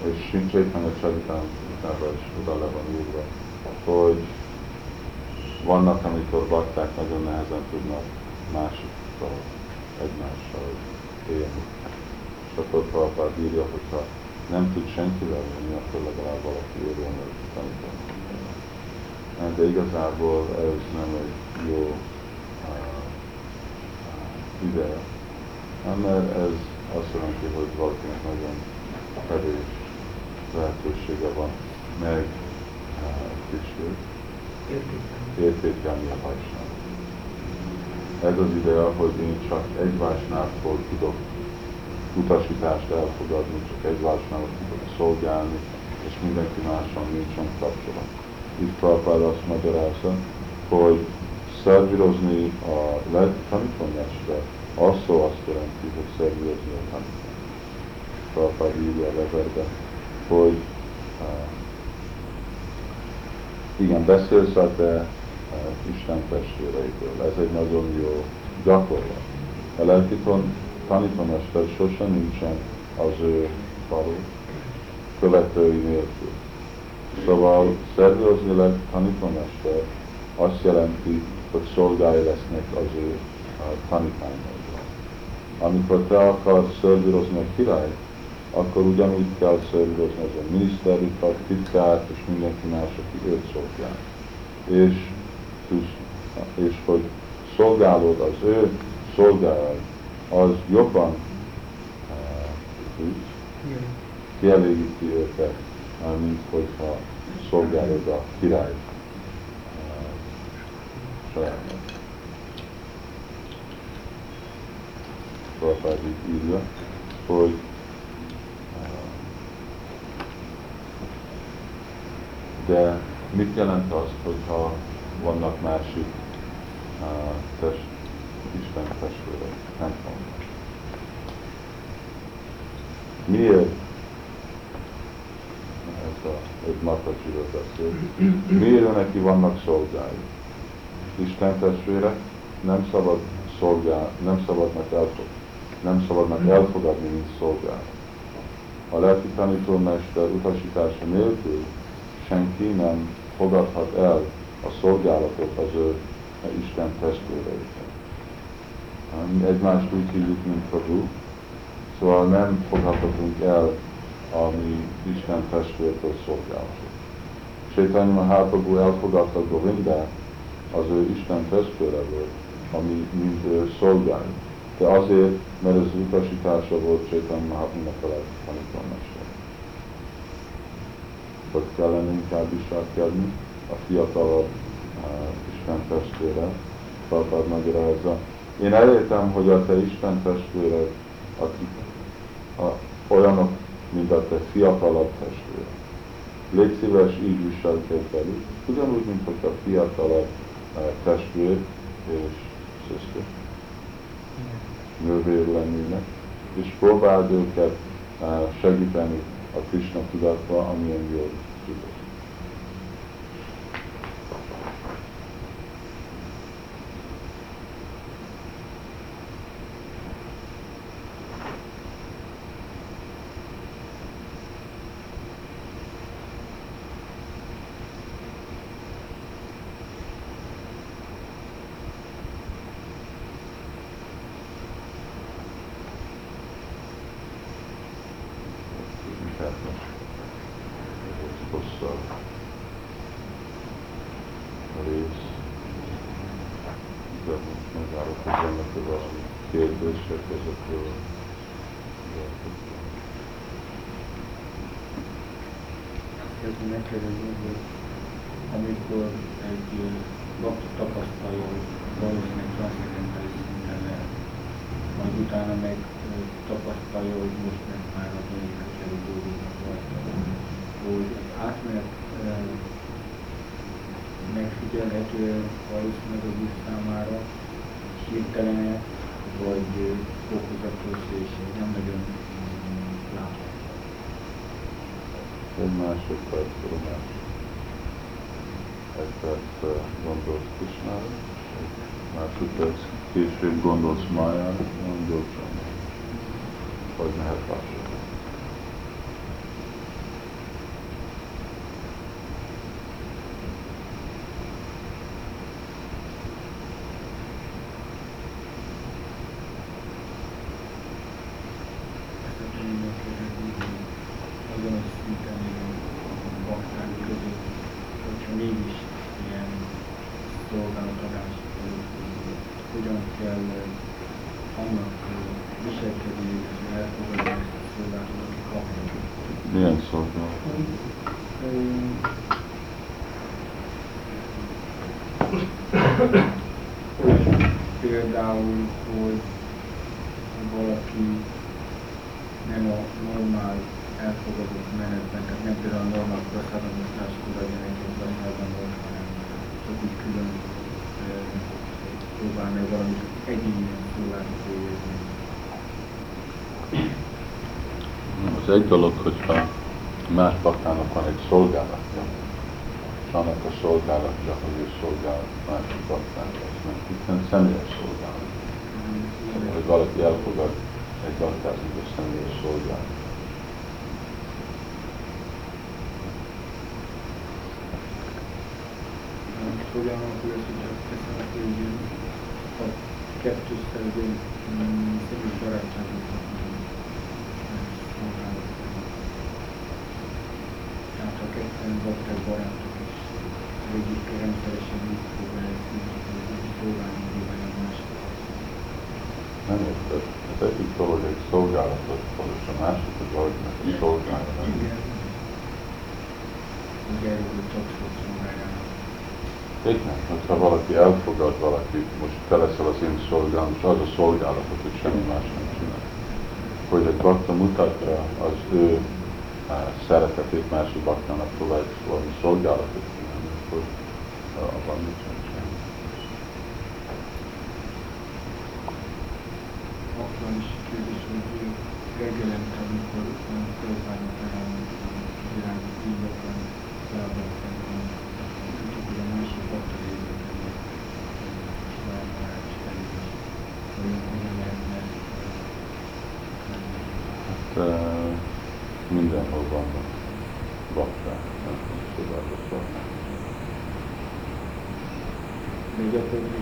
és Sincsaitan a Csalitánban is oda le van írva, hogy vannak, amikor bakták nagyon nehezen tudnak másikkal, egymással élni. És akkor Prabhupád írja, hogyha nem tud senkivel élni, akkor legalább valaki érjen meg tanítani. De igazából ez nem egy jó uh, ideje, mert ez azt jelenti, hogy valakinek nagyon kevés lehetősége van meg uh, kicsit értékelni a vásnát. Ez az ideje, hogy én csak egy vásnától tudok utasítást elfogadni, csak egy vásnával tudok szolgálni, és mindenki máson nincsen kapcsolat. Itt Prabhupád azt magyarázza, hogy szervírozni a lelki tanítómester, az szó azt jelenti, hogy szervírozni a tanító. Prabhupád írja a levelbe, hogy uh, igen, beszélsz a te uh, Isten testvéreidől. Ez egy nagyon jó gyakorlat. A lelki tanítómester sosem nincsen az ő való követői nélkül. Szóval szervezni lett tanítómester azt jelenti, hogy szolgái lesznek az ő tanítványaival. Amikor te akarsz szervírozni a királyt, akkor ugyanúgy kell szervírozni az a miniszterikat, titkárt és mindenki más, aki őt szolgál. És, és hogy szolgálod az ő szolgálat, az jobban uh, kielégíti őket, mint hogyha szolgálod a király uh, saját. Prabhupád írja, hogy de mit jelent az, hogyha vannak másik uh, test, Isten testvérek templomban? Miért ez a, egy Matajiról beszél, miért neki vannak szolgái? Isten testvérek nem szabad szolgál, nem szabadnak elfogadni, nem szabadnak elfogadni, mint szolgál. A lelki tanítómester utasítása nélkül senki nem fogadhat el a szolgálatot az ő Isten testvéreiben. Egymást úgy hívjuk, mint Prabhu, szóval nem fogadhatunk el a mi Isten testvértől szolgálatot. Sétányi Mahaprabhu elfogadta Govindát, az ő Isten testvére volt, ami mint ő szolgálja. De azért, mert ez utasítása volt Sétányi Mahaprabhu-nak a tanítómester hogy kellene inkább viselkedni, a fiatalabb uh, Isten testvére, Prabhupád magyarázza. Én elértem, hogy a te Isten testvéred, akik a, olyanok, mint a te fiatalabb testvéred. Légy szíves, így viselkedj velük. Ugyanúgy, mint hogy a fiatalabb uh, testvér és szüszke nővér lennének, és próbáld őket uh, segíteni a Krishna tudatba, amilyen jól tudod. hosszabb rész, de most megállok, hogy vannak valami kérdések ezekről. Szeretném megkérdezni, hogy amikor egy bakta tapasztalja, hogy valószínűleg transzcendentális szinten lehet, majd utána meg tapasztalja, hogy most meg már az olyan közelű dolgoknak rajta, hogy átmenet megfigyelhető valószínűleg az úr számára hirtelen vagy fokozatos és nem nagyon látható. Egy másodperc, más. Egy perc gondolsz Kisnára, másodperc később gondolsz Májára, nem gyorsan. Vagy mehet lassan. ugyanazt szinten bakták között, hogyha mégis ilyen szolgálatadás, hogyan kell annak viselkedni, és elfogadni ezt a szolgálatot kapni. Milyen szolgálat? Például, hogy valaki nem a normál elfogadott menetben, tehát nem például a normál praszadomosztáskor legyen egy országban volt, hanem csak úgy külön eh, próbál meg valami egyéni szolgálatot végezni. Az egy dolog, hogyha más baktának van egy szolgálatja, és annak a szolgálatja, hogy ő szolgál másik baktának, az meg hiszen személyes szolgálat. Szóval, hogy valaki elfogad egy baktát, mint a személyes szolgálat. Hogyan alakul ez, hogyha teszem, hogy a kettős szerzőn személyes barátságot Voltak barátok, és egyik rendszeresen így próbálják próbálni próbálni a másikat. Nem érted? Az egyik dolog egy szolgálatot valós, a másik a dolognak a szolgálat. Igen. Úgy erről, hogy csak szót szolgáljának. Igen, hogyha valaki elfogad valakit, most te leszel az én szolgálatom, és az a szolgálatot, hogy semmi más nem csinál. Hogy egy bakta mutatja az ő szeretetét másik baktának próbálja valami szolgálatot csinálni, akkor abban mit sem csinálni. aktuális kérdés, hogy reggelente, amikor a világ ígyakon, feladatok, tudjuk, hogy a másik hogy hogyan lehetne Hát uh, mindenhol vannak bakták, nem szóval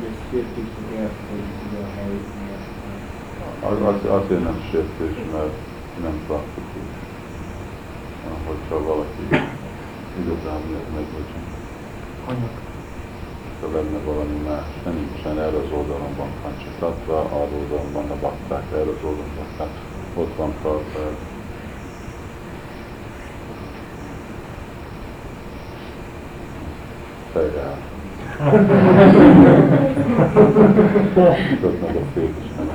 egy sértés, hogy a hely. Az, az, azért nem sértés, mert nem praktikus. Hogyha valaki igazán megbocsin, ha lenne valami más, de nincsen erre az oldalon van Pancsatatra, arra oldalon van a bakták, erre az oldalon bakták, ott van Prabhupád. Fejre áll. Tudod meg a fék is nem.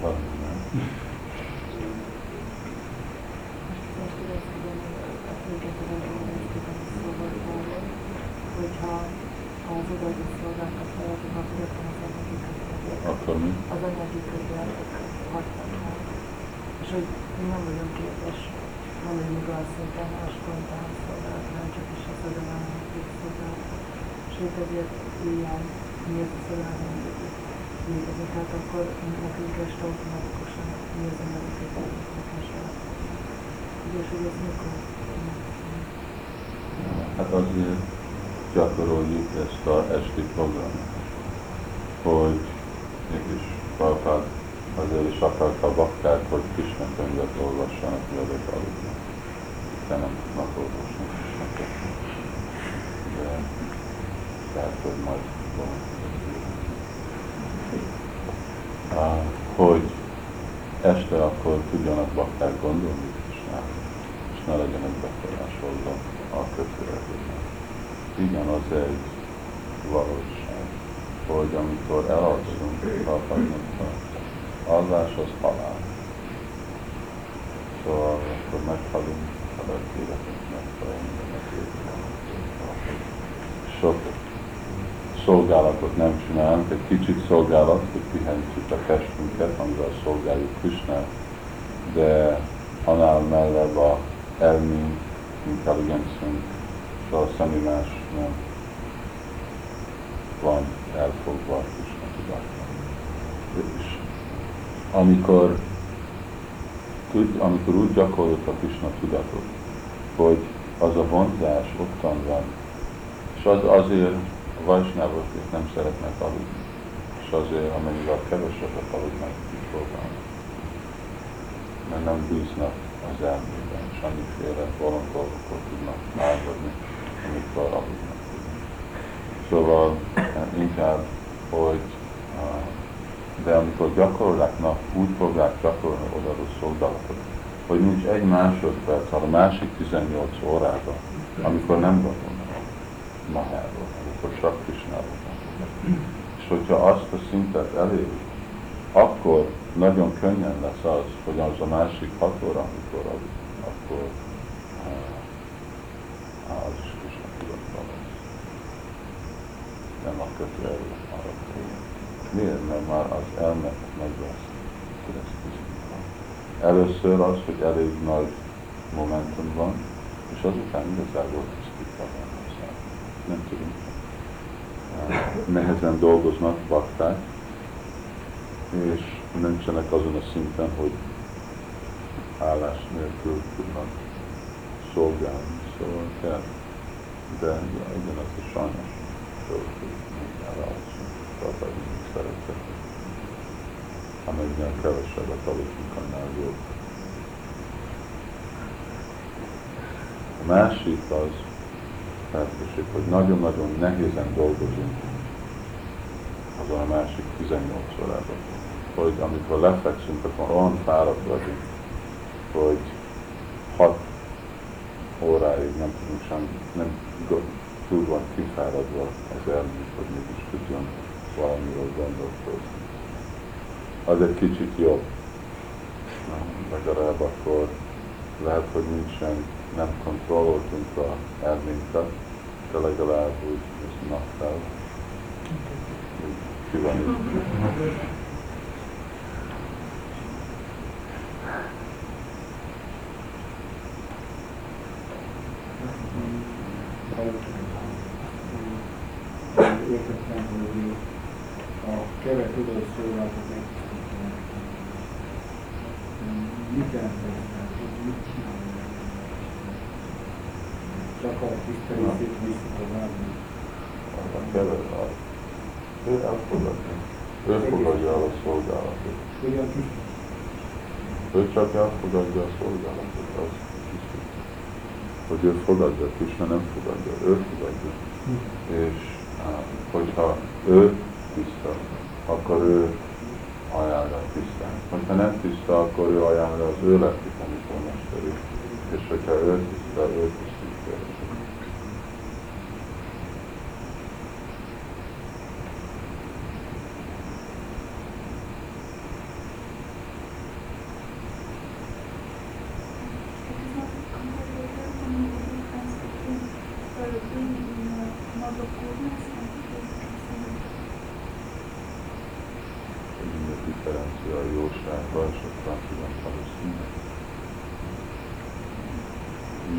Van, nem? hogyha az igazi szolgáltat feladatokat rögtön az anyagi közületek, Akkor mi? az anyagi közületek hagytak el. És hogy mi nem vagyunk képes mondani igaz szinten más kontán szolgálat, nem csak is az ödelemnek szolgálat. Sőt, ezért ilyen mi az a szolgálat, amit végezni. Tehát akkor nekünk este automatikusan mi az anyagi közületeknek esel. És hogy ez mikor? Hát azért gyakoroljuk ezt a esti programot, hogy mégis Prabhupád azért is akarta a bakták, hogy Krishna könyvet olvassanak, mielőtt aludnak. De nem tudnak olvasni Krishna könyvet. De lehet, hogy majd valamit hogy este akkor tudjanak bakták gondolni Krishnára, és ne legyenek befolyásolva a közéletében. Igen, az egy valóság, hogy amikor elalszunk, alkalmunkra, alvás az halál. Szóval akkor meghalunk, a lett életünk meghalunk, Sok szolgálatot nem csinálunk, egy kicsit szolgálat, hogy pihentjük a testünket, amivel szolgáljuk Krisnát, de annál mellebb a elmi intelligencünk, és a semmi más nem van elfogva a Krishna tudatban. És amikor, tud, amikor úgy gyakoroljuk a Krishna tudatot, hogy az a vonzás ottan van, és az azért vajsnávok ők nem szeretnek aludni, és azért amennyivel kevesebbet aludnak, így próbálnak. Mert nem bíznak az elmében, és annyiféle bolond dolgokat tudnak álmodni, amikor aludnak. Szóval eh, inkább, hogy eh, de amikor gyakorolják, na, úgy fogják gyakorolni oda a szolgálatot, hogy nincs egy másodperc, a másik 18 órában, amikor nem gondolnak Maháról, amikor csak gondolnak. És hogyha azt a szintet elérjük, akkor nagyon könnyen lesz az, hogy az a másik hat óra, amikor aludt, akkor uh, az is Krishna tudatban lesz. Nem a kötő erő arra. Miért? Mert már az elme meg lesz. Először az, hogy elég nagy momentum van, és azután igazából tisztítva van. Nem tudunk. Nehezen dolgoznak bakták, és nincsenek azon a szinten, hogy állás nélkül tudnak szolgálni, szóval kell. De ja, igen, az a sajnos elválaszunk, tartalmi szeretet. Amennyiben kevesebbet aludunk, annál jobb. A másik az, lehetőség, hogy nagyon-nagyon nehézen dolgozunk azon a másik 18 órában. Hogy amikor lefekszünk, akkor olyan fáradt vagyunk, hogy 6 óráig nem tudunk sem, nem túl van kifáradva az elmünk, hogy mégis tudjon valamiről gondolkozni. Az egy kicsit jobb. Legalább akkor lehet, hogy nincsen, nem kontrolloltunk a elménket, de legalább úgy viszonylag fel. Ki van itt? Értettem, hogy a kevet tudod szolgáltat meg. Mit jelent ez? Hogy mit csinálni? Csak a tiszteletét viszik tovább. a kevet az. Ő elfogadja. Ő fogadja el a szolgálatot. Tisztelet? Ő csak elfogadja a szolgálatot, az tisztít. Hogy ő fogadja, Krishna nem fogadja, ő fogadja. És á, hogyha ő tiszta, akkor ő ajánlja a tisztán. Hogyha nem tiszta, akkor ő ajánlja az ő lelki tanítómesterét. És hogyha ő tiszta, ő tisztítja. Mind a differencia a jóságban és a transzendentális színben.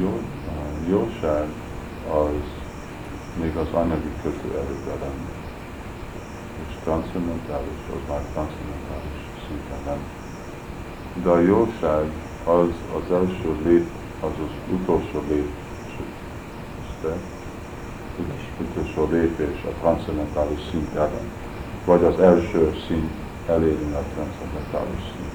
Jó, a jóság az még az anyagi kötőerőben lenne. És transzendentális az már transzendentális szinten nem. De a jóság az az első lép, az az utolsó. Ezt utolsó lépés a transzendentális szint ellen. Vagy az első szint elérni a transzendentális szint.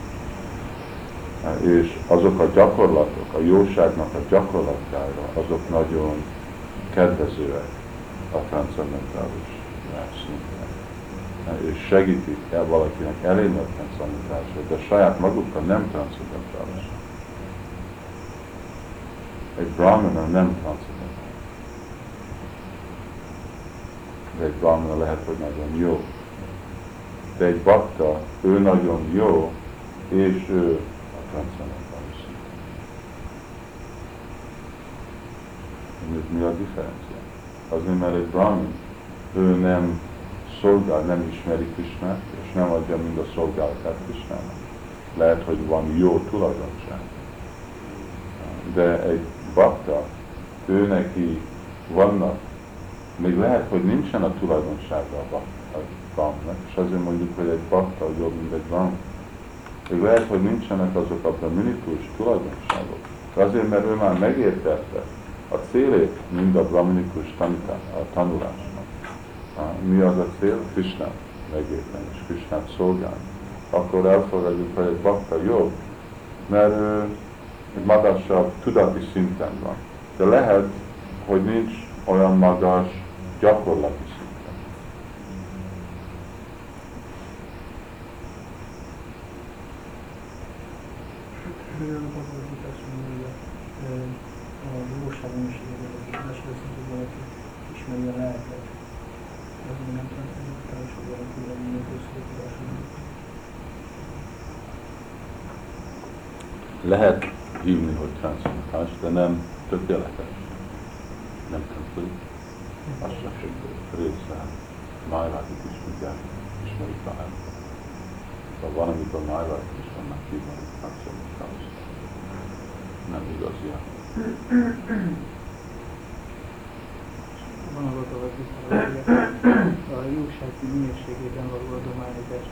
És azok a gyakorlatok, a jóságnak a gyakorlatára, azok nagyon kedvezőek a transzendentális szinten. És segítik el valakinek a transzendentálisra, de saját magukkal nem transzendentális. Egy brahmana nem transzendentális. De egy brahmana lehet, hogy nagyon jó. De egy bakta, ő nagyon jó, és ő a transzendentális mi a differencia? Azért, mert egy brahmin, ő nem szolgál, nem ismeri Krisnát, és nem adja mind a szolgálatát Krisnának. Lehet, hogy van jó tulajdonság. De egy bakta, ő neki vannak, még lehet, hogy nincsen a tulajdonsága a baktának, és azért mondjuk, hogy egy bakta jobb, mint egy brahmin. Még lehet, hogy nincsenek azok a brahminikus tulajdonságok, Azért, mert ő már megértette a célét mind a a tanulásnak. Mi az a cél? Krishna megérteni, és Krishnát szolgálni. Akkor elfogadjuk, hogy egy bakta jobb, mert ő egy magasabb tudati szinten van. De lehet, hogy nincs olyan magas gyakorlati szinten. A jóság az első szintű valaki ismeri a lelket. Az még nem tudom, hogy valaki véleményét össze tudása. Lehet hívni, hogy transzcendentás, de nem tökéletes. Nem complete. Az egy része. Májvátit ismerják, ismerik a. Szóval van, amikor májvátit is vannak hívva, hogy. Nem igaziak. Van a a jóság minőségében való adományozás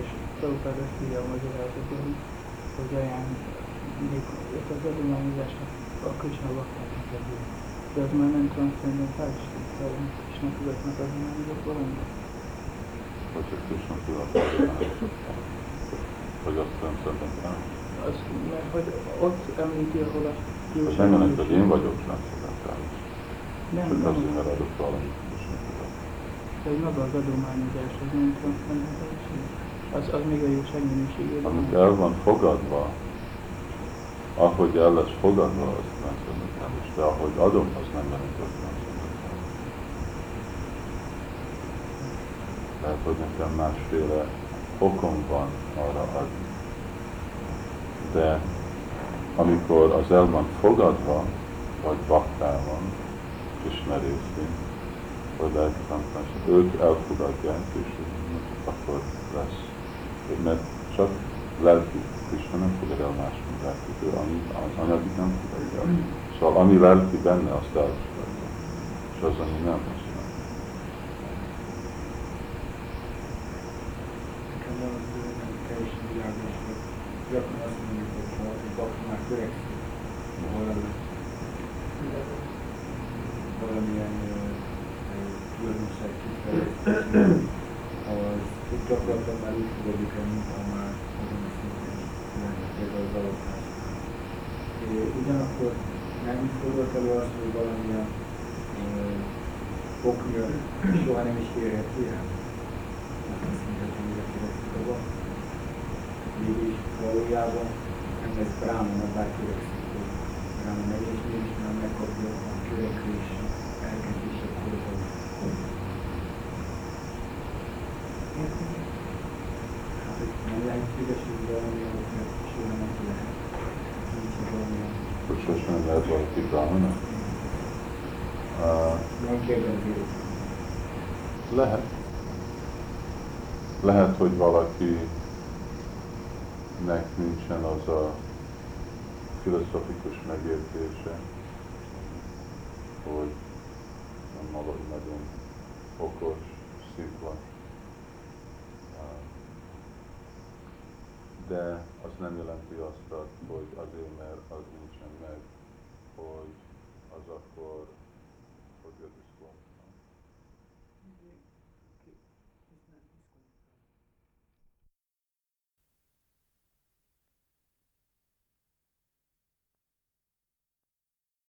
és Prabhupád ezt írja a magyarázatban, hogy ajánl még az adományozásnak a Krishna baktáknak eddig. De az már nem transzcendentális, tehát Krishna tudatnak adományozott valamit. Vagy csak Krishna tudatban. Vagy azt transzcendentál. Az, mert hogy ott említi, ahol a jóság nem jelenti, hogy én vagyok transzcendentális. Nem, nem, azért, mert adok valamit Krishna hogy maga az adományozás, az nem transzcendentális. Az, az még a jóság minőségében. Amit el van fogadva, ahogy el lesz fogadva, az transzcendentális, de ahogy adom, az nem jelenti, hogy transzcendentális. Lehet, hogy nekem másféle okom van arra adni. De amikor az el van fogadva, vagy baktában, Krishna részén, vagy lelki tanítás, ők elfogadják, és akkor lesz. Mert csak lelki, Krishna nem fogad el más, lelki, ő az anyagi nem fogadja el. Szóval ami lelki benne, azt elfogadja. És az, ami nem, azt nem. Nekem van az nem kevés világos, hogy gyakran azt mondjuk, hogy ha egy bakta már törekszik, valami, valamilyen ö, ö, tulajdonság kifejezés, az gyakorlatilag már úgy fogadjuk el, mint ha már azon a szinten lenne, például az alapás. Ugyanakkor nem fordult elő az, hogy valamilyen ö, ok miatt soha nem is érheti el. azt mondja, hogy mire kérdezik a bak. Mégis valójában nem lesz Brahmana, bár törekszik, hogy Brahmana legyen, és mégis már megkapja a törekvés, elkezdés, akkor az a Hát, hogy nem lehetséges, hogy valamilyen oknak soha nem lehet. Nincs valamilyen. Hogy sosem lehet valaki brahmana. Lehet. Lehet, hogy valakinek nincsen az a filozofikus megértése, hogy nem valami nagyon okos, szimpla. De az nem jelenti azt, hogy azért, mert on